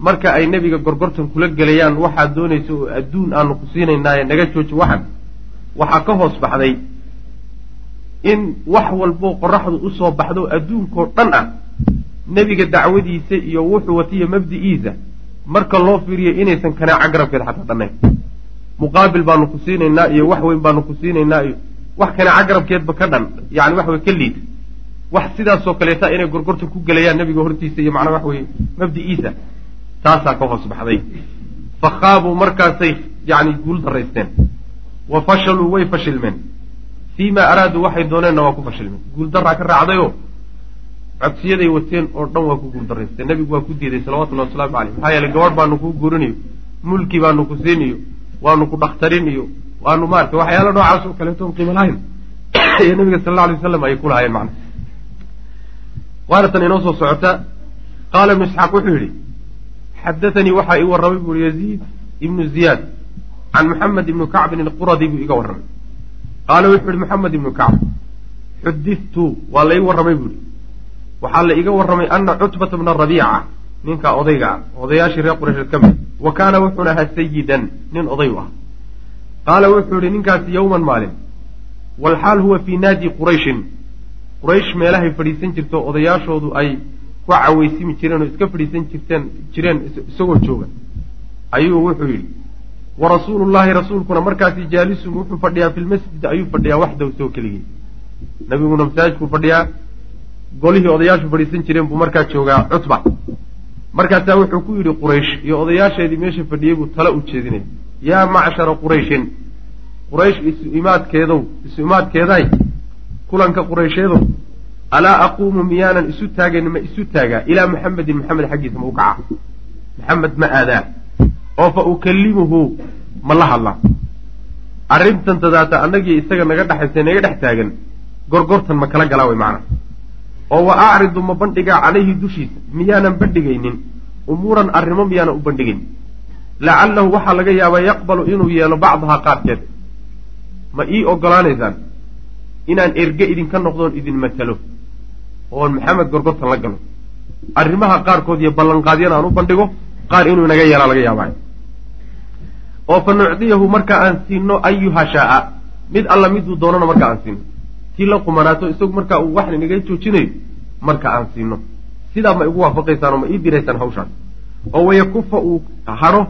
marka ay nebiga gorgortan kula gelayaan waxaad doonaysa oo adduun aanu ku siinaynaaye naga jooji waxan waxaa ka hoos baxday in wax walboo qoraxdu u soo baxdo adduunkao dhan ah. Nebiga dacwadiisa iyo wuxuu watiyo mabdi'iisa marka loo fiiriyo inaysan kanaaco garabkeed xataa dhannayn. Muqaabil baanu ku siinaynaa iyo wax weyn baanu ku siinaynaa iyo wax kanaaco garabkeedba ka dhan yani waxa wey ka liida wax sidaasoo kaleeta inay gorgorta ku gelayaan nebiga hortiisa iyo macnaa waxa weye mabdi'iisa taasaa ka hoos baxday. Fa khaabuu markaasay yani guul daraysteen wa fashaluu way fashilmeen. Fii ma araaduu waxay dooneenna waa ku fashilmeen. Guuldaraa ka raacdayoo codsiyaday wateen oo dhan waa ku guuldaraysteen nebigu waa ku diiday salawatullahi wasalaamu caleyh maxaa yeeley gabadh baanu kuu guurinayo mulki baanu ku siiniyo waanu ku dhakhtarin iyo waanu maarata waxyaala noocaas oo kaleeto qiimo lahayn. Iyo nabiga sal alla alay wasalam ayay ku lahaayeen macna. Waana tan inoo soo socota. Qaala ibnu isxaaq wuxuu yidhi xadaanii waxaa ii warramay buuri yaziid ibnu ziyaad can maxamed ibnu kacbin alquradi buu iga warramay qaala wuxuu yihi maxamed ibnu kacb xudidtu waa la ii warramay buuhi waxaa la iga warramay ana cutbata bna rabiica ninka odayga ah odayaashii reer quraysheed ka mid wa kaana wuxuuna ahaa sayidan nin oday u ah qaala wuxuu yihi ninkaasi yowman maalin walxaal huwa fii naadi qurayshin quraysh meelahay fadhiisan jirto odayaashoodu ay ku caweysimi jireen oo iska fadhiisan jirteen jireen isagoo jooga ayuu wuxuu yidhi wa rasuulu llahi rasuulkuna markaasi jaalisun wuxuu fadhiyaa fi lmasjid ayuu fadhiyaa waxdaw isagoo keligii nabiguna masaajidkuu fadhiyaa golihii odayaashu fadhiisan jireen buu markaa joogaa cutba. Markaasaa wuxuu ku yidhi quraysh iyo odayaasheedii meesha fadhiyey buu tala u jeedinaya yaa macshara qurayshin quraysh isu imaadkeedow isu imaadkeeday kulanka quraysheedow alaa aquumu miyaanan isu taagayn ma isu taagaa? Ilaa maxamedin maxamed xaggiisa ma u kaca. Maxamed ma aadaa. Oo fa ukallimuhu ma la hadlaa arrintan dadaata annagii isaga naga dhexaysa naga dhex taagan gorgortan ma kala galaa way macna. Oo wa acridu ma bandhigaa calayhi dushiisa? Miyaanan bandhigaynin umuuran arrimo miyaanan u bandhigayn lacalahu waxaa laga yaabaa yaqbalu inuu yeelo bacdahaa qaarkeed. Ma ii ogolaanaysaan inaan erge idinka noqdoon idin matalo oon maxamed gorgortan la galo arrimaha qaarkood iyo ballanqaadyana aan u bandhigo qaar inuu inaga yeelaa laga yaabaa oo fa nucdiyahu marka aan siino ayuha shaaa mid alla miduu doonana marka aan siino tii la qumanaato isagu markaa uu wax inaga joojinayo marka aan siino sidaa ma igu waafaqaysaan oo ma ii diraysaan hawshaan oo wayakufa uu hadho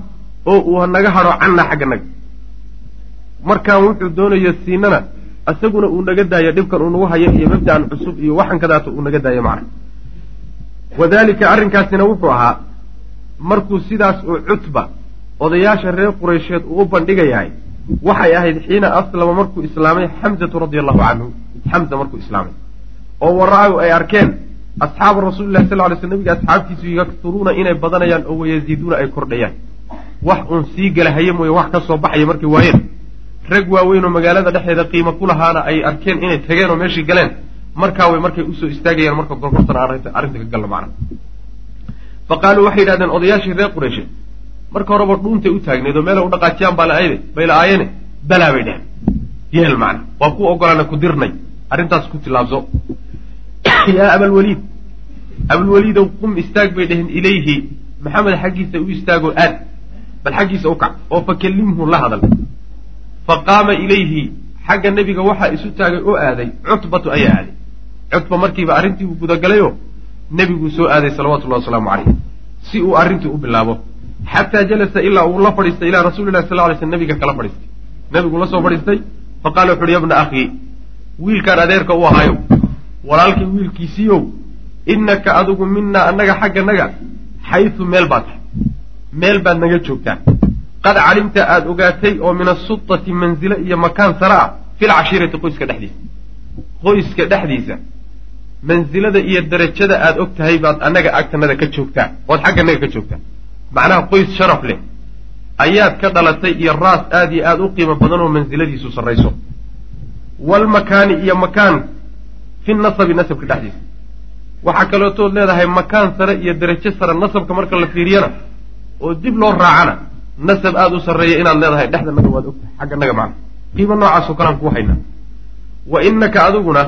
oo uu naga hadho canna xagga naga. Markaan wuxuu doonayo siinana isaguna uu naga daayo dhibkan uu nagu hayo iyo mabda'an cusub iyo waxan kadaata uu naga daayo macna wadalika arrinkaasina wuxuu ahaa markuu sidaas oo cutba odayaasha reer quraysheed uu u bandhigayahay waxay ahayd xiina aslama markuu islaamay xamzatu radia allahu canhu xamza markuu islaamay. Oo wara-ahu ay arkeen asxaaba rasuulillahi sal ly sl nabiga asxaabtiisu yakturuuna inay badanayaan oo wayaziiduuna ay kordhayaan. Wax uun sii galahaye mooye wax ka soo baxaya markay waayeen rag waaweyn oo magaalada dhexeeda qiimo ku lahaana ay arkeen inay tageen oo meeshii galeen. Markaa way markay u soo istaagayaan marka gorgortana arrinta ka galno macna fa qaaluu waxay yidhahdeen odayaashii reer qureyshe marka horeba dhuuntay u taagneed oo meelay u dhaqaajiyaan baa la-ayde bay la-aayene balaa bay dheheen yeel macna waa ku ogolaana ku dirnay. Arrintaas ku tilaabso yaa abalwaliid abalwaliidow qum istaag bay dheheen ilayhi. Maxamed xaggiisa u istaagoo aad bal xaggiisa u kac oo fakellimhu la hadal fa qaama ilayhi xagga nebiga waxaa isu taagay oo aaday cutbatu ayaa aaday. Cutba markiiba arrintii uu gudagalayoo nebiguu soo aaday salawatullahi wasalaamu calayh si uu arrintii u bilaabo. Xataa jalasa ilaa uu la fadhiistay ilaa rasuulillahi sal ly sl nabiga kala fadhiistay. Nebigu la soo fadhiistay fa qaala wuxu uhi yabna akhii wiilkaan adeerka u ahaayo. Walaalkii wiilkiisiiyow innaka adigu minaa annaga xagganaga xaysu meel baad tahay. Meel baad naga joogtaa qad calimta aada ogaatay oo min asutati manzilo iyo makaan sare ah fil cashiirati qoyska dhexdiisa. Qoyska dhexdiisa. Mansilada iyo darajada aada og tahay baad annaga agtanada ka joogtaa. Ood xagganaga ka joogtaa. Macnaha qoys sharaf leh. Ayaad ka dhalatay iyo raas aada iyo aada u qiimo badan oo mansiladiisu sarrayso. Waalmakaani iyo makaan fi nasabi nasabka dhexdiisa. Waxaa kalootood leedahay makaan sare iyo darajo sare nasabka marka la fiiriyana oo dib loo raacana nasab aada u sarreeya inaad leedahay dhexdanaga waad ogtahay xagganaga macna qiimo noocaasoo kalean kuu haynaa wa innaka adiguna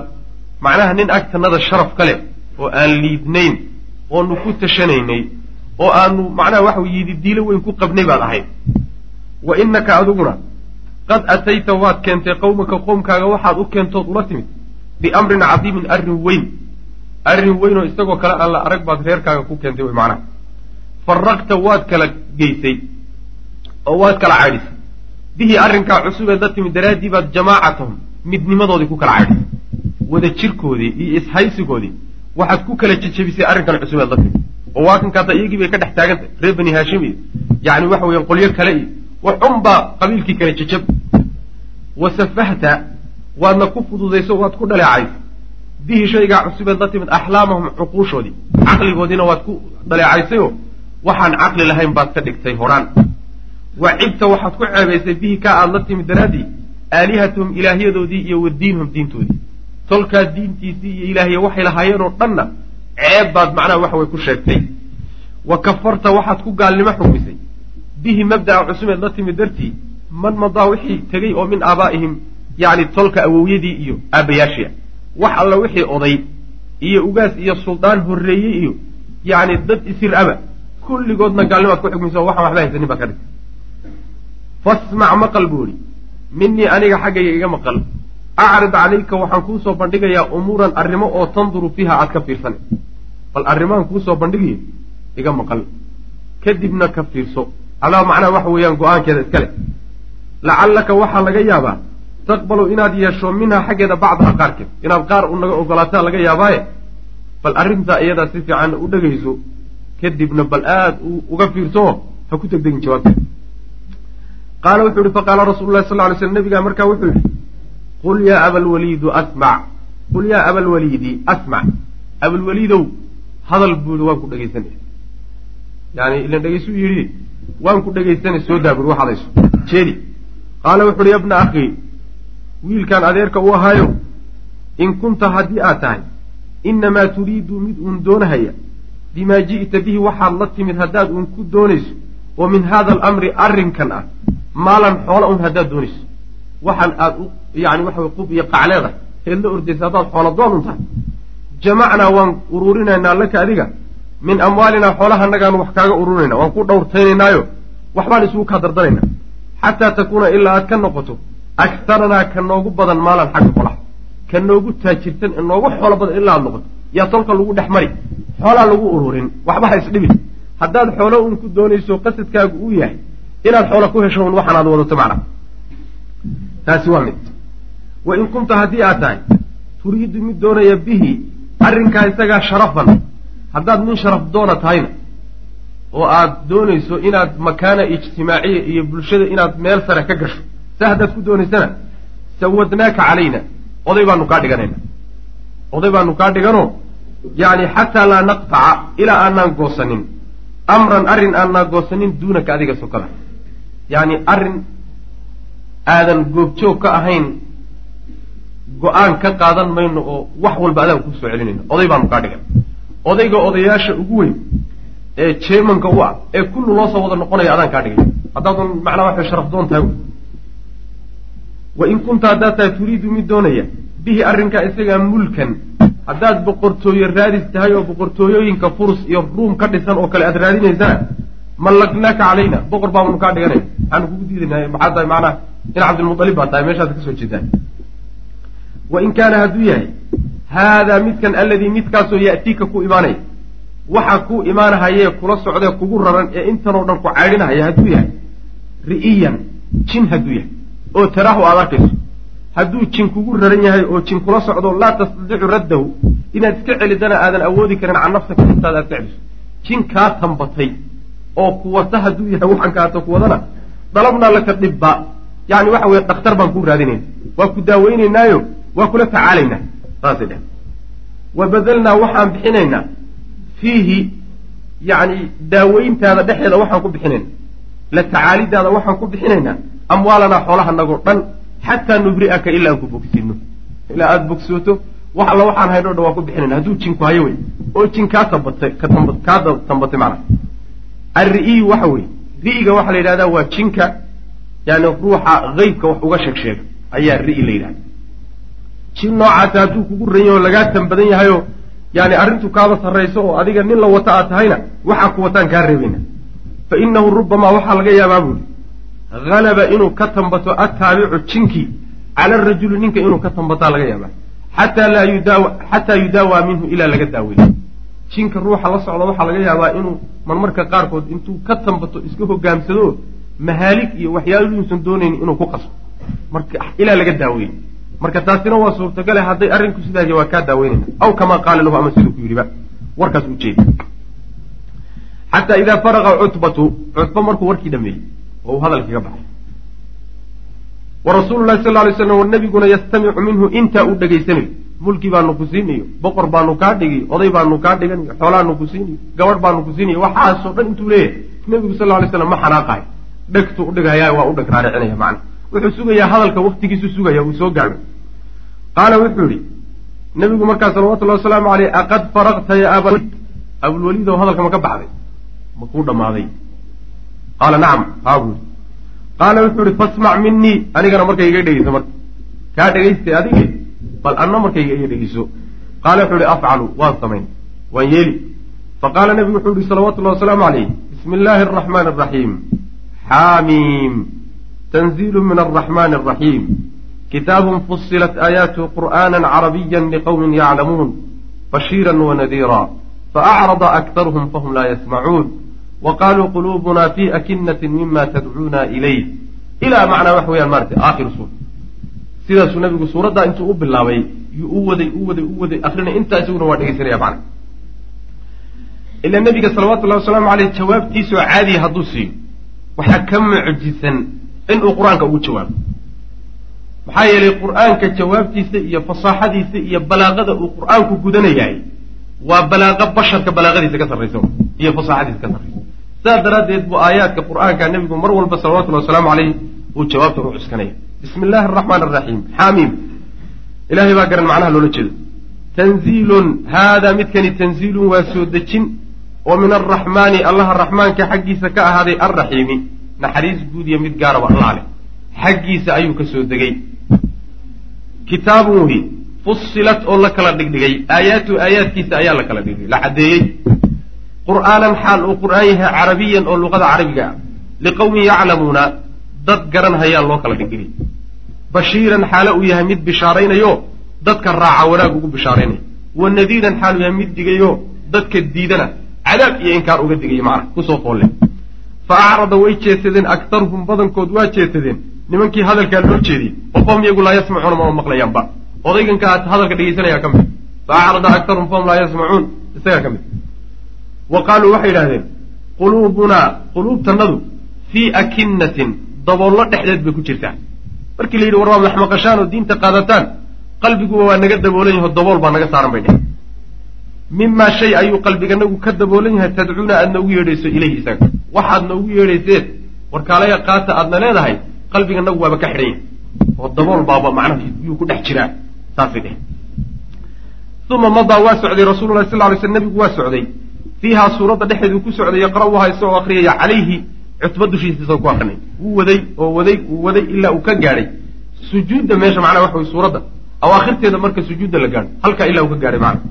macnaha nin agtanada sharaf ka leh oo aan liidnayn oonu ku tashanaynay oo aanu macnaha waxa yidi diilo weyn ku qabnay baad ahayd wa innaka adiguna qad atayta waad keentay qowmaka qoomkaaga waxaad u keentood ula timid biamrin cadiimin arrin weyn. Arrin weyn oo isagoo kale aan la arag baad reerkaaga ku keentay wey macnaha. Faraqta waad kala geysay oo waad kala caydhisay bihii arrinkaa cusubeed la timid daraaddii baad jamaacatahum midnimadoodii ku kala caydhisay wada jirkoodii iyo ishaysigoodii waxaad ku kala jejebisay arrinkan cusubeed la timid. Oo waa kankaata iyagii bay ka dhex taagantay reer bani haashim iyo yacni waxa weeyaan qolyo kale iyo waxun baa qabiilkii kala jejab wasafahta waadna ku fududayso waad ku dhaleecaysa bihi shaygaa cusubeed la timid axlaamahum cuquushoodii caqligoodiina waad ku dhaleecaysayoo waxaan caqli lahayn baad ka dhigtay horaan wa cibta waxaad ku ceebaysay bihi kaa aada la timid daraaddii aalihatahum ilaahyadoodii iyo wa diinhum diintoodii tolkaa diintiisii iyo ilaahya waxay lahaayeen oo dhanna ceeb baad macnaha waxa way ku sheegtay wa kafarta waxaad ku gaalnimo xugmisay bihi mabda'a cusumeed la timid dartii man madaa wixii tegey oo min aabaa'ihim yacni tolka awowyadii iyo aabbayaashia wax alla wixii oday iyo ugaas iyo suldaan horreeyey iyo yacni dad isir aba kulligoodna gaalnimaad ku xugmaysa oo waxaan waxba haysanin baad ka dhigtay fasmac maqal buu idhi minii aniga xaggayga iga maqal. Acrid calayka waxaan kuusoo bandhigayaa umuuran arrimo oo tanduru fiiha aad ka fiirsan. Bal arrimahan kuusoo bandhigayo iga maqal. Kadibna ka fiirso. Alaa macnaha waxa weeyaan go'aankeeda iska leh. Lacallaka waxaa laga yaabaa taqbalu inaad yeesho minhaa xaggeeda bacdaha qaarkeed. Inaad qaar u naga ogolaataa laga yaabaaye. Bal arrintaa iyadaa si fiican u dhegayso kadibna bal aada uga fiirso ha ku tegdegin jawaabteeda qaala wuxuu yihi faqaala rasuulu lahi sal ly slm nabigaa markaa wuxuu yihi qul yaa abalwaliidu asmac qul yaa abalwaliidi asmac abalwaliidow hadal buuri waan ku dhegaysanaya yani ilan dhegaysuu yidhi waan ku dhegaysanay soo daaburi wax hadayso jeedi qaala wuxu uhi yabna akhii wiilkaan adeerka u ahaayo in kunta haddii aad tahay inamaa turiidu mid uun doonahaya bimaa ji'ta bihi waxaad la timid haddaad uun ku doonayso oo min haada alamri arrinkan ah maalan xoola un haddaad doonayso waxaan aad yani waxa qub iyo qacleeda eed la ordaysa haddaad xoola doon un tahay jamacnaa waan uruurinaynaa laka adiga. Min amwaalinaa xoolahanagaan wax kaaga ururinayna waan ku dhowrtaynaynaayo. Waxbaan isugu kaa dardanaynaa xataa takuuna ilaa aad ka noqoto aktaranaa ka noogu badan maalan xagga xoolaha ka noogu taajirtan ee noogu xoolo badan ilaa aad noqoto. Yaa tolka lagu dhex mari. Xoolaa lagu ururin waxba ha isdhibin haddaad xoolo un ku doonayso qasadkaagu uu yahay inaad xoola ku hesho un waxaan aad wadato macna. Taasi waa mid. Wa in kunta haddii aad tahay turiidu mid doonaya bihi arrinkaa isagaa sharafan haddaad nin sharaf doona tahayna oo aad doonayso inaad makaana ijtimaaciya iyo bulshada inaad meel sare ka gasho sa haddaad ku doonaysana sawadnaaka calayna oday baanu kaa dhiganayna oday baanu kaa dhigano yacni xataa laa naqtaca ilaa aanaan goosanin. Amran arrin aanaan goosanin duunaka adiga sokada yacni arrin aadan goobjoog ka ahayn go'aan ka qaadan mayno oo wax walba adaan ku soo celinayno oday baanu kaa dhigan odayga odayaasha ugu weyn ee jeemanka u ah ee kullu loo soo wada noqonaya adaan kaa dhigay. Haddaadan macnaa waxay sharaf doon tahay. Wa in kunta haddaad tahay turiidu mid doonaya bihi arrinkaa isagaa mulkan haddaad boqortooye raadis tahay oo boqortooyooyinka furs iyo ruum ka dhisan oo kale aad raadinaysana mallaknaaka calayna boqor baanu kaa dhiganay maxaanu kugu diidanay maxaa tahay? Macnaha in cabdilmualib baa tahay. Meeshaad ka soo jeedaan wain kaana hadduu yahay haadaa midkan alladii midkaasoo ya'tiika ku imaanaya waxa ku imaanahayee kula socdee kugu raran ee intanoo dhan ku caydhinahaya hadduu yahay ri'iyan jin hadduu yahay. Oo taraahu aad arkayso. Hadduu jin kugu raran yahay oo jin kula socdo laa tastadiicu raddahu. Inaad iska celidana aadan awoodi karin can nafsaka naftaada aad ka celiso. Jin kaa tambatay oo kuwata hadduu yahay waxaan kaato kuwadana dalabnaa laka dhibba. Yani waxa weye dhakhtar baan kuu raadinayna waa ku daaweynaynaayo waa kula tacaalaynaa saasay dheh wa badalnaa waxaan bixinaynaa. Fiihi yacni daaweyntaada dhexeeda waxaan ku bixinayna la tacaalidaada waxaan ku bixinaynaa. Amwaalanaa xoolahanagoo dhan xataa nubri'aka ilaa aan ku bogsiino ilaa aada bogsooto wax alla waxaan haydho dhan waan ku bixinayna hadduu jinku hayo wey. Oo jin kaa tambatay kaa tambatay macnaha alri'iyu waxa weye ri'iga waxaa la yidhahdaa waa jinka yani ruuxa qeybka wax uga sheeg sheega ayaa ri'i la yidhahda jin noocaasi hadduu kugu ran yaho lagaa tan badan yahayo yani arrintu kaaba sarrayso oo adiga nin la wata aad tahayna waxaa ku wataan kaa reebayna fa inahu rubamaa waxaa laga yaabaa buuri halaba inuu ka tambato attaabicu jinkii cala arajuli ninka inuu ka tambataa laga yaabaa. Xataa laa yudaawa xataa yudaawaa minhu ilaa laga daaweeyo jinka ruuxa la socda waxaa laga yaabaa inuu marmarka qaarkood intuu ka tambato iska hogaamsado mahaalig iyo waxyaaluusan doonayn inuu ku qaso. Ilaa laga daaweeyo marka taasina waa suurtagale hadday arrinku sidaas waa kaa daaweynayna aw kamaa qaala lahu ama siduu ku yidhiba warkaas ujeeda xataa idaa faraqa cutbatu cutba markuu warkii dhameeyey oo uu hadalkiiga baxay. Wa rasuulu lahi sal lay slam nabiguna yastamicu minhu intaa uu dhegaysanayo mulki baanu ku siinayo boqor baanu kaa dhigayo oday baanu kaa dhiganayo xoolaanu ku siinayo gabadh baanu ku siinayo waxaasoo dhan intuu leeyahay nebigu sal lay slam ma xanaaqahay dhegtuu udhigaya waa u dheg raaricinaya macna. Wuxuu sugayaa hadalka waktigiisu sugaya uu soo gaadho qaala wuxuu yihi nabigu markaa salawatullahi wasalaamu aleyh aqad faraqta ya abawaliid abulwaliid oo hadalka ma ka baxday. Ma kuu dhammaaday. Qaala nacam haa buu yihi qaala wuxuu ihi fasmac minii anigana markay iga dhegeyso marka. Kaa dhegaystay adige bal anna markayga iga dhegeyso qaala wuxuu ihi afcalu waan samayn waan yeeli faqaala nebigu wuxuu yihi salawatullahi wasalaamu aleyh bismi illaahi araxmaani araxiim xaamiim tanziilu min alraxmaani araxiim kitaabun fusilat aayaatuhu qur'aana carabiya liqowmin yaclamuun bashiira wanadiira faacrada aktaruhum fahum laa yasmacuun wa qaaluu quluubuna fi akinati mima tadcuuna ilayh ilaa macnaa wax weyaan maarata aakhir suur sidaasuu nabigu suuraddaa intuu u bilaabay yuu u waday u waday u waday akrinay intaa isaguna waa dhegeysanaya macna ila nabiga salawatullahi wasalaamu aleyh jawaabtiisoo caadiya hadduu siiyo. Waxaa ka mucjisan inuu qur'aanka ugu jawaabo. Maxaa yeelay qur'aanka jawaabtiisa iyo fasaaxadiisa iyo balaaqada uu qur'aanku gudanayahay waa balaaqo basharka balaaqadiisa ka sarraysa iyo fasaaxadiisa ka sarraysa sidaas daraaddeed buu aayaadka qur'aanka nebigu mar walba salawatullahi wasalaamu caleyh uu jawaabta u cuskanaya bismi illaahi araxmaan araxiim xaamiim ilahay baa garan macnaha loola jeedo. Tanziilun. Haadaa midkani tanziilun waa soo dejin. Oo min alraxmaani allaha raxmaanka xaggiisa ka ahaaday alraxiimi naxariis guud iyo mid gaaraba allah leh xaggiisa ayuu ka soo degay. Kitaabun wey fusilat oo la kala dhigdhigay. Aayaatu aayaadkiisa ayaa la kala dhigdhigay. La caddeeyey. Qur'aanan xaal uu qur'aan yahay carabiyan oo luqada carabiga ah. Liqowmin yaclamuuna dad garan hayaa loo kala dhigdhigay bashiiran xaale uu yahay mid bishaaraynayo dadka raaca wanaag ugu bishaaraynaya wa nadiiran xaal uu yahay mid digayo dadka diidana cadaab iyo inkaar uga digaya macna ku soo foolle fa acrada way jeesadeen aktaruhum badankood waa jeesadeen. Nimankii hadalkaa loo jeediyey oo fahum iyagu laa yasmacuuna mama maqlayaanba. Odayganka hadalka dhegeysanaya ka mid. Fa acrada aktaruhum fahum laa yasmacuun isagaa ka mid. Wa qaaluu waxay yidhahdeen quluubunaa quluubtanadu fii akinnatin daboollo dhexdeed bay ku jirtaa markii la yidhi war waa maxmaqashaan oo diinta qaadataan qalbiguba waa naga daboolan yaho dabool baa naga saaran bay dheh mimaa shay ayuu qalbiganagu ka daboolan yahay tadcuuna aad noogu yeedhayso ilayhi isaga. Waxaad noogu yeedhayseen warkaalaya qaata aadna leedahay qalbiganagu waaba ka xidhan yahay oo dabool baaba macnaha yuu ku dhex jiraa saasay dheh uma madaa waa socday rasuululahi sal lay sl nebigu waa socday. Fiihaa suuradda dhexeedu ku socday yaqra'uhaa isagoo akriyaya calayhi cutba dushiisa isagoo ku akrinay wuu waday oo waday uu waday ilaa uu ka gaadhay sujuudda meesha macnaha waxa way suuradda awaakhirteeda marka sujuudda la gaadho halkaa ilaa uu ka gaadhay macna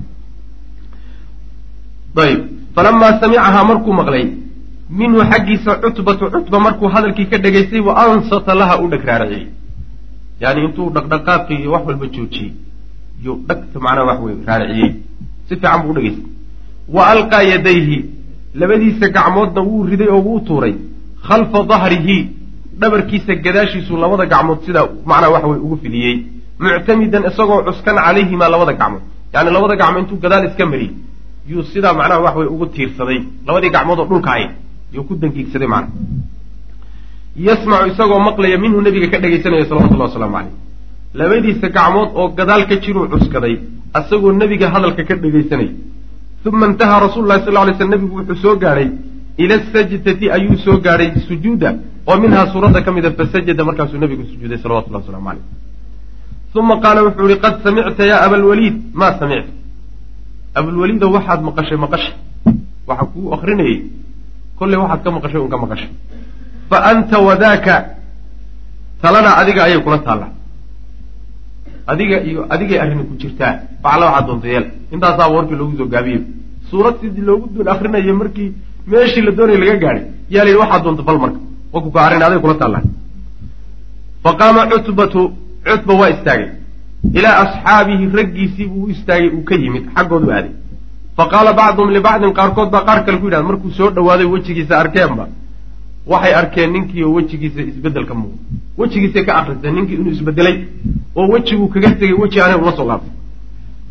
ayb falamaa samicahaa markuu maqlay minhu xaggiisa cutbatu cutba markuu hadalkii ka dhegaystay wa ansata laha u dheg raariciyey yani intuu dhaqdhaqaaqii iyo wax walba joojiyey yuu dhagta macnaha wax wey raariciyey si fiican buu u dhegaystay wa alqaa yadayhi labadiisa gacmoodna wuu riday oo wuu tuuray khalfa dahrihi dhabarkiisa gadaashiisuu labada gacmood sidaa macnaha wax wey ugu fidiyey muctamidan isagoo cuskan calayhimaa labada gacmood. Yani labada gacmood intuu gadaal iska mariyey yuu sidaa macnaha wax wey ugu tiirsaday. Labadii gacmood oo dhulka ay yuu ku dangiigsaday macna yasmacu isagoo maqlaya minhu nebiga ka dhegaysanaya salawatullahi wasalaamu caleyh labadiisa gacmood oo gadaal ka jiruu cuskaday asagoo nebiga hadalka ka dhegaysanaya uma intahaa rasulu lahi sal lay sl nebigu wuxuu soo gaadhay ila sajdati ayuu soo gaadhay sujuuda. oo minhaa suuradda ka mida fasajada markaasuu nebigu sujuuday salawatullahi waslamu caleyh uma qaala wuxuu yihi qad samicta ya abalwaliid maa samicta. Abulwaliido waxaad maqashay maqashay waxa kuu akrinayay kolley waxaad ka maqashay un ka maqashay. Fa anta wadaaka talana adiga ayay kula taallaa. Adiga iyo adigay arrini ku jirtaa. Facla waxaad doonta yeel. Intaasaa warkii loogu soo gaabiyey. Suurad sidii loogu dul akrinayay markii meeshii la doonaya laga gaadhay. Yaa la yidhi waxaad doonta fal marka. Waku ka arrin aday kula taallaa fa qaama cutbatu cutba waa istaagay. Ilaa asxaabihi raggiisii buu u istaagay uu ka yimid xaggoodu aaday. Fa qaala bacduhum libacdin qaarkood baa qaar kale ku yidhahda markuu soo dhawaaday wejigiisa arkeenba waxay arkeen ninkii oo wejigiisa isbeddel ka muuqda. Wejigiisay ka akristeen ninkii inuu isbedelay oo wejiguu kaga tegay weji aanay ula soo laabtay.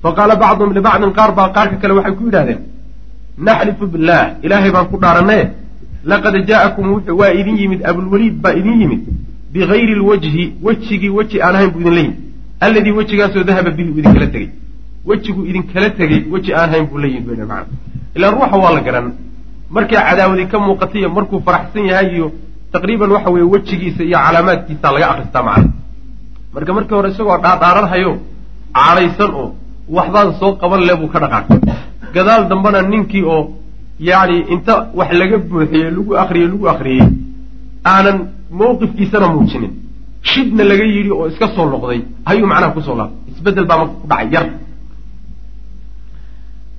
Fa qaala bacduhum libacdin qaar baa qaarka kale waxay ku yidhahdeen naxlifu billaah ilaahay baan ku dhaarannaye laqad jaa'akum waa idin yimid abulwaliid baa idin yimid. Bigayri lwajhi wejigii weji aan ahayn buu idinla yimid. Alladii wejigaasoo dahaba bihi uu idinkala tegey. Wejiguu idinkala tegey weji aan hayn buu la yimid bn macana ilaa ruuxa waa la garan markay cadaawadi ka muuqatay iyo markuu faraxsan yahay iyo taqriiban waxa weeye wejigiisa iyo calaamaadkiisa laga akristaa macana marka markii hore isagoo dhaadhaaranhayo cadhaysan oo waxbaan soo qaban le buu ka dhaqaaqay gadaal dambena ninkii oo yacni inta wax laga buuxiyey lagu akriyey lagu akriyey aanan mawqifkiisana muujinin. Shibna laga yidhi oo iska soo noqday ayuu macnaha ku soo laabtay. Isbeddel baa marka ku dhacay yar.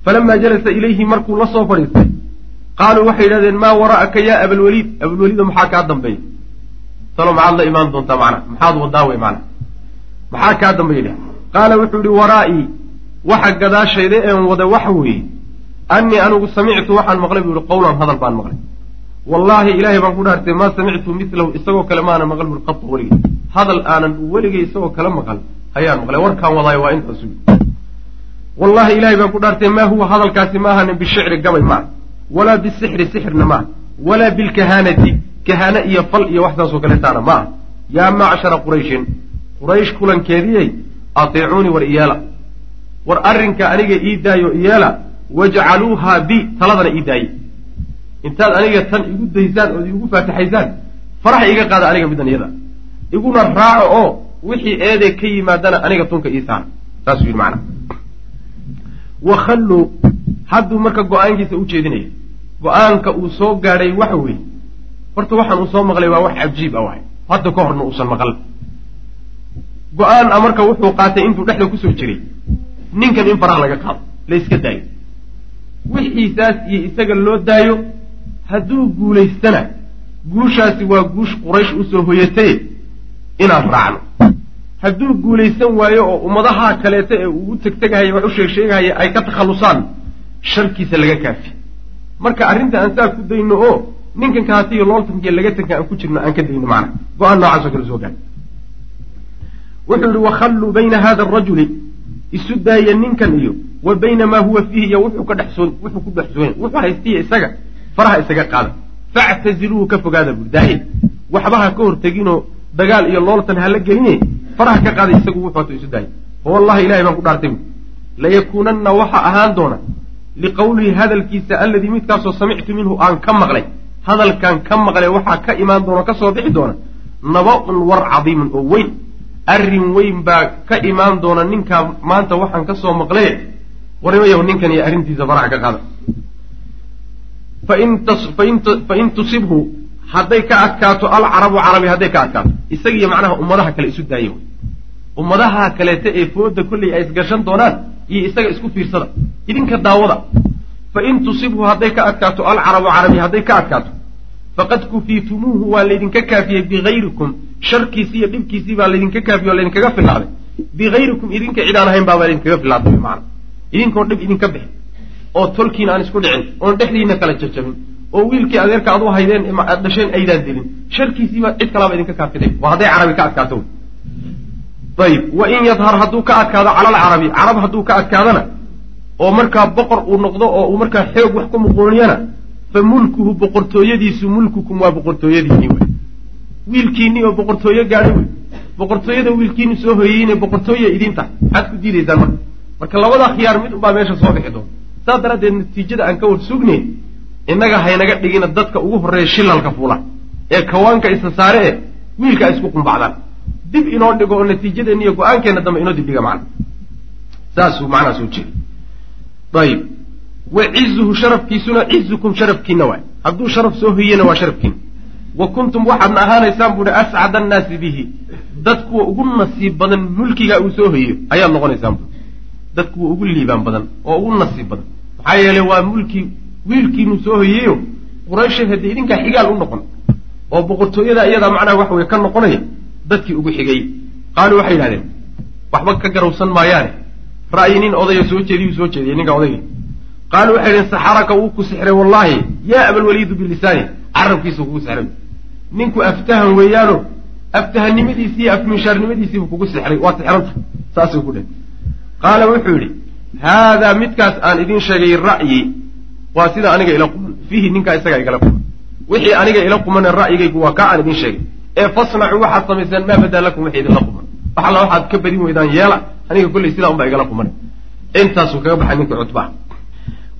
Falamaa jalasa ilayhi markuu la soo fadhiistay qaaluu waxay yidhahdeen maa wara'aka yaa abalwaliid abalwaliido maxaa kaa dambeeya talo maxaad la imaan doontaa macnaha. Maxaad wadaa wey macnaha. Maxaa kaa dambeeya qaala wuxuu yihi waraa'ii waxa gadaashayda een wada waxa weeye annii anigu samictu waxaan maqlay buu yihi qowlan hadal baan maqlay. Wallaahi ilaahay baan ku dhaartay maa samictu milahu isagoo kale maana maqal bui qatu weligay hadal aanan weligay isagoo kale maqal ayaan maqlay warkaan wadaayo waa intaasu wallahi ilahay baan ku dhaartay maa huwa hadalkaasi ma ahanin bishicri gabay maaha walaa bisixri sixirna maaha walaa bilkahaanati kahaane iyo fal iyo wax saasoo kaletaana ma aha yaa macshara qurayshin quraysh kulankeediyey atiicuunii war iyeela war arrinka aniga ii daayo iyeela wajcaluuhaa bi taladana ii daaye. Intaad aniga tan igu daysaan ood igu faataxaysaan farax iga qaada aniga midan iyada. Iguna raaco oo wixii eedee ka yimaadana aniga tunka ii saara saasuu yidhi macana wakhalluu hadduu marka go'aankiisa u jeedinaya go'aanka uu soo gaadhay waxa weeye horta waxaan uu soo maqlay waa wax cajiib ah waay. Hadda ka horna uusan maqal. Go'aan a marka wuxuu qaatay intuu dhexda ku soo jiray ninkan in faraha laga qaado la iska daayo. Wixiisaas iyo isaga loo daayo hadduu guulaystana guushaasi waa guush quraysh u soo hoyataye inaan raacno. Hadduu guulaysan waayo oo ummadaha kaleeta ee uu u tegtegahaya wax u sheeg sheegahaya ay ka takhallusaan sharkiisa laga kaafi. Marka arrinta aan saa ku dayno oo ninkan kaasi iyo looltankiiyo laga tanka aan ku jirno aan ka dayno macna go'aan noocaasoo kale soo gaari wuxuu yihi wakhalluu bayna hada arajuli isu daaya ninkan iyo wa bayna maa huwa fiihi iyo wuxuu ka dhexsoon wuxuu ku dhexsoon wuxuu haystiya isaga faraha isaga qaada. Factaziluuhu ka fogaada buu daaye waxba ha ka horteginoo dagaal iyo looltan hala geline faraha ka qaada isagu wuxuu isu daaya wallahi ilahay baan ku dhaartay bu layakuunanna waxa ahaan doona liqawlihi hadalkiisa alladii midkaasoo samictu minhu aan ka maqlay. Hadalkan ka maqlay waxaa ka imaan doona ka soo bixi doona naba-un war cadiimun oo weyn arrin weyn baa ka imaan doona ninkaa maanta waxaan ka soo maqlee? Warnimayaw ninkan iyo arrintiisa faraha ka qaada. Fain tusibhu hadday ka adkaato alcarabu carabi hadday ka adkaato. Isagiiyo macnaha ummadaha kale isu daaya ummadaha kaleeta ee fooda kolley ay isgashan doonaan iyo isaga isku fiirsada. Idinka daawada. Fain tusibhu hadday ka adkaato alcarabu carabi hadday ka adkaato. Faqad kufiitumuuhu waa laydinka kaafiyey bigayrikum sharkiisii iyo dhibkiisii baa laydinka kaafiyey oo laydinkaga filaaday. Bigayrikum idinka cidaan ahayn baa laydinkaga filaaday maana idinkoon dhib idinka bixin oo tolkiin aan isku dhicin oon dhexdiina kala jajabin oo wiilkii adeerka aad u haydeen aad dhasheen aydaan dilin sharkiisiibaa cid kalaaba idinka kaafiday waa hadday carabi ka adkaato ayib wa in yadhar hadduu ka adkaado cala alcarabi carab hadduu ka adkaadana oo markaa boqor uu noqdo oo uu markaa xoog wax ku muquuniyana fa mulkuhu boqortooyadiisu mulkukum waa boqortooyadiinii wiilkiinii oo boqortooyo gaadhay wey. Boqortooyada wiilkiini soo hoyeyne boqortooya idin tahay maxaad ku diidaysaan marka? Marka labada khiyaar mid unbaa meesha soo bixi doona. Saas daraaddeed natiijada aan ka war sugnayn innaga haynaga dhigina dadka ugu horreeya shilalka fuula. Ee kawaanka isa saare e wiilka ay isku qumbacdaan. Dib inoo dhigo oo natiijadeenna iyo go'aankeenna dambe inoo dib dhiga macna. Saasuu macnaha soo jeeda ayib. Wa cizuhu sharafkiisuna cizukum sharafkiina waay. Hadduu sharaf soo hoyena waa sharafkiina wa kuntum waxaadna ahaanaysaan buuhi ascada annaasi bihi. Dad kuwa ugu nasiib badan mulkiga uu soo hoyeyo ayaad noqonaysaan bu dad kuwa ugu liibaan badan oo ugu nasiib badan. Maxaa yeelay waa mulki wiilkiinuu soo hoyeeyo qurayshay haddii idinkaa xigaal u noqon oo boqortooyada iyadaa macnaha waxa weye ka noqonaya dadkii ugu xigay. Qaaluu waxay yidhahdeen waxba ka garowsan maayaane ra'yi nin odaya soo jeediyuu soo jeediyey ninka odayga qaaluu waxay yidhaheen saxaraka wuu ku sixray wallaahi. Yaa abalwaliidu bilisaani carabkiisa kugu sixray ninku aftahan weeyaano aftahanimadiisi iyo afminshaarnimadiisiibuu kugu sixray. Waa sixranta saasuu ku dheh qaala wuxuu yidhi haadaa midkaas aan idiin sheegay ra'yi waa sida aniga ila quman. Fiihi ninkaa isagaa igala quman. Wixii aniga ila qumane ra'yigaygu waa kaa aan idiin sheegay. Ee fasnacuu waxaad samaysaan maa badaa lakum wixii idinla quman. Wax alla waxaad ka badin weydaan yeela aniga kolley sidaa unbaa igala quman. Intaasuu kaga baxay ninka cutbaha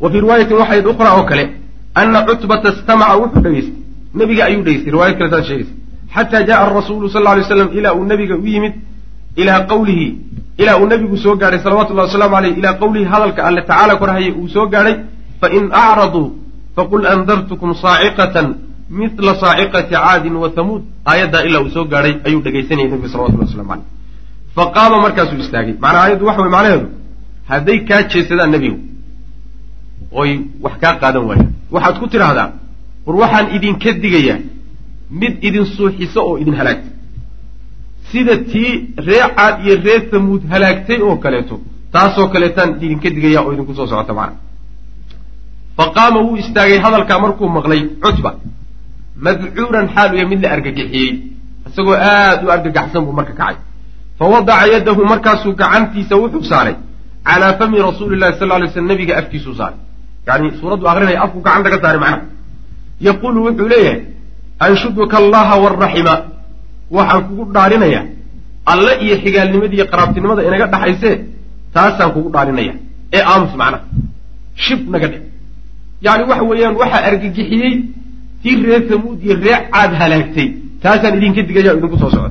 wa fii riwaayatin waxayd ukhraa oo kale ana cutbata istamaca wuxuu dhegeystay nebiga ayuu dhegeystay riwayad kale saad sheegaysa xataa jaءa arasuulu sal lla lay slam ilaa uu nebiga u yimid ilaa qawlihi ilaa uu nebigu soo gaadhay salawatu llahi wasalaamu aleyh ilaa qawlihi hadalka alle tacaala korhayay uu soo gaadhay fain acraduu faqul andartukum saaciqatan mila saaciqati caadin wa hamuud aayaddaa ilaa uu soo gaadhay ayuu dhegaysanayay nebiga salawatullah waslamu aleyh fa qaama markaasuu istaagay. Macnaa aayaddu waxa wey macnaheedu? Hadday kaa jeesadaan nebigu oy wax kaa qaadan waayaan waxaad ku tidhaahdaa war waxaan idinka digayaa mid idin suuxiso oo idin halaagta sida tii ree caad iyo ree hamuud halaagtay oo kaleeto taasoo kaleetaan idinka digaya oo idinku soo socota macna. Fa qaama wuu istaagay hadalkaa markuu maqlay cutba. Madcuuran xaal uya mid la argagixiyey isagoo aad u argagaxsan buu marka kacay. Fa wadaca yadahu markaasuu gacantiisa wuxuu saaray calaa fami rasuuli llahi sal lay slam nabiga afkiisuu saaray. Yani suuraddu akrinaya afku gacanta ka saaray macnaha yaquulu wuxuu leeyahay anshuduka allaha waraxima waxaan kugu dhaarinaya alle iyo xigaalnimadiiyo qaraabtinimada inaga dhaxaysee taasaan kugu dhaarinaya. Ee aamus macnaha shib naga dhe yani waxa weeyaan waxaa argagixiyey tii ree hamuud iyo ree caad halaagtay taasaan idinka digaya o idinku soo socda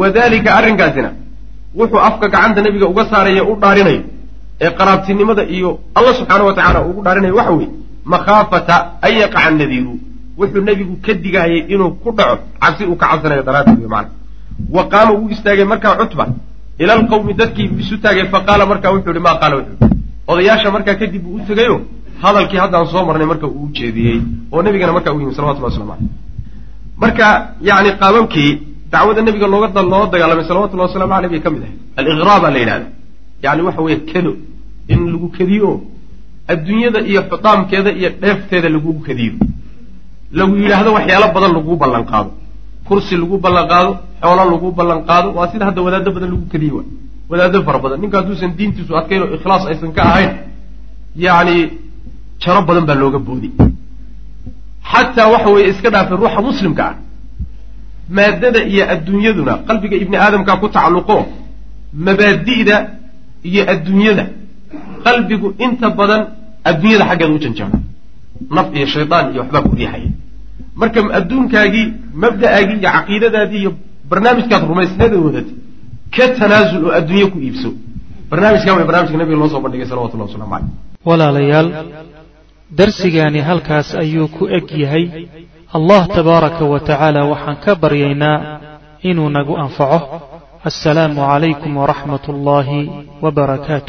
wadalika arrinkaasina wuxuu afka gacanta nebiga uga saaraya u dhaarinayo ee qaraabtinimada iyo alla subxaana wa tacala ugu dhaarinayo waxa weeye makhaafata an yaqaca nadiiru wuxuu nebigu ka digahayay inuu ku dhaco cabsi uu ka cabsanayo daraaddeed maana wa qaama wuu istaagay markaa cutba ila alqawmi dadkii isu taagay fa qaala markaa wuxuu yihi maa qaala? Wuxuu odayaasha markaa kadib buu u tegayo hadalkii haddaan soo marnay marka uu u jeediyey. Oo nebigana markaa u yimi salawatullah waslamu aleyh marka yani qaababkii dacwada nebiga looga loola dagaalamay salawatullahi waslamu aleyh bay ka mid ahay aliqraa baa la yidhahda yani waxa weeye kado in lagu kadiyo adduunyada iyo xudaamkeeda iyo dheefteeda lagugu kadiyo lagu yidhaahdo waxyaalo badan laguu ballan qaado kursi lagu ballan qaado xoolo lagu ballan qaado waa sida hadda wadaado badan lagu kadiye wa wadaado fara badan. Ninka hadduusan diintiisu adkayn oo ikhlaas aysan ka ahayn yacni jaro badan baa looga boodi. Xataa waxa weeye iska dhaafay ruuxa muslimka ah. Maadada iyo adduunyaduna qalbiga ibni aadamkaa ku tacalluqo mabaadi'da iyo adduunyada qalbigu inta badan adduunyada xaggeeda u janjeero naf iyo shaydaan iyo waxbaa ku riixaya marka adduunkaagii mabda'aagii iyo caqiidadaadii iyo barnaamijkaad rumaysnada wadatay ka tanaasul oo adduunye ku iibso. Barnaamijkan way barnamijka nabiga loo soo bandhigay salawatullah waslamu caleyh walaalayaal darsigaani halkaas ayuu ku eg yahay allah tabaaraka wa tacaala waxaan ka baryaynaa inuu nagu anfaco. Assalaamu calaykum waraxmat ullaahi wbarakaatu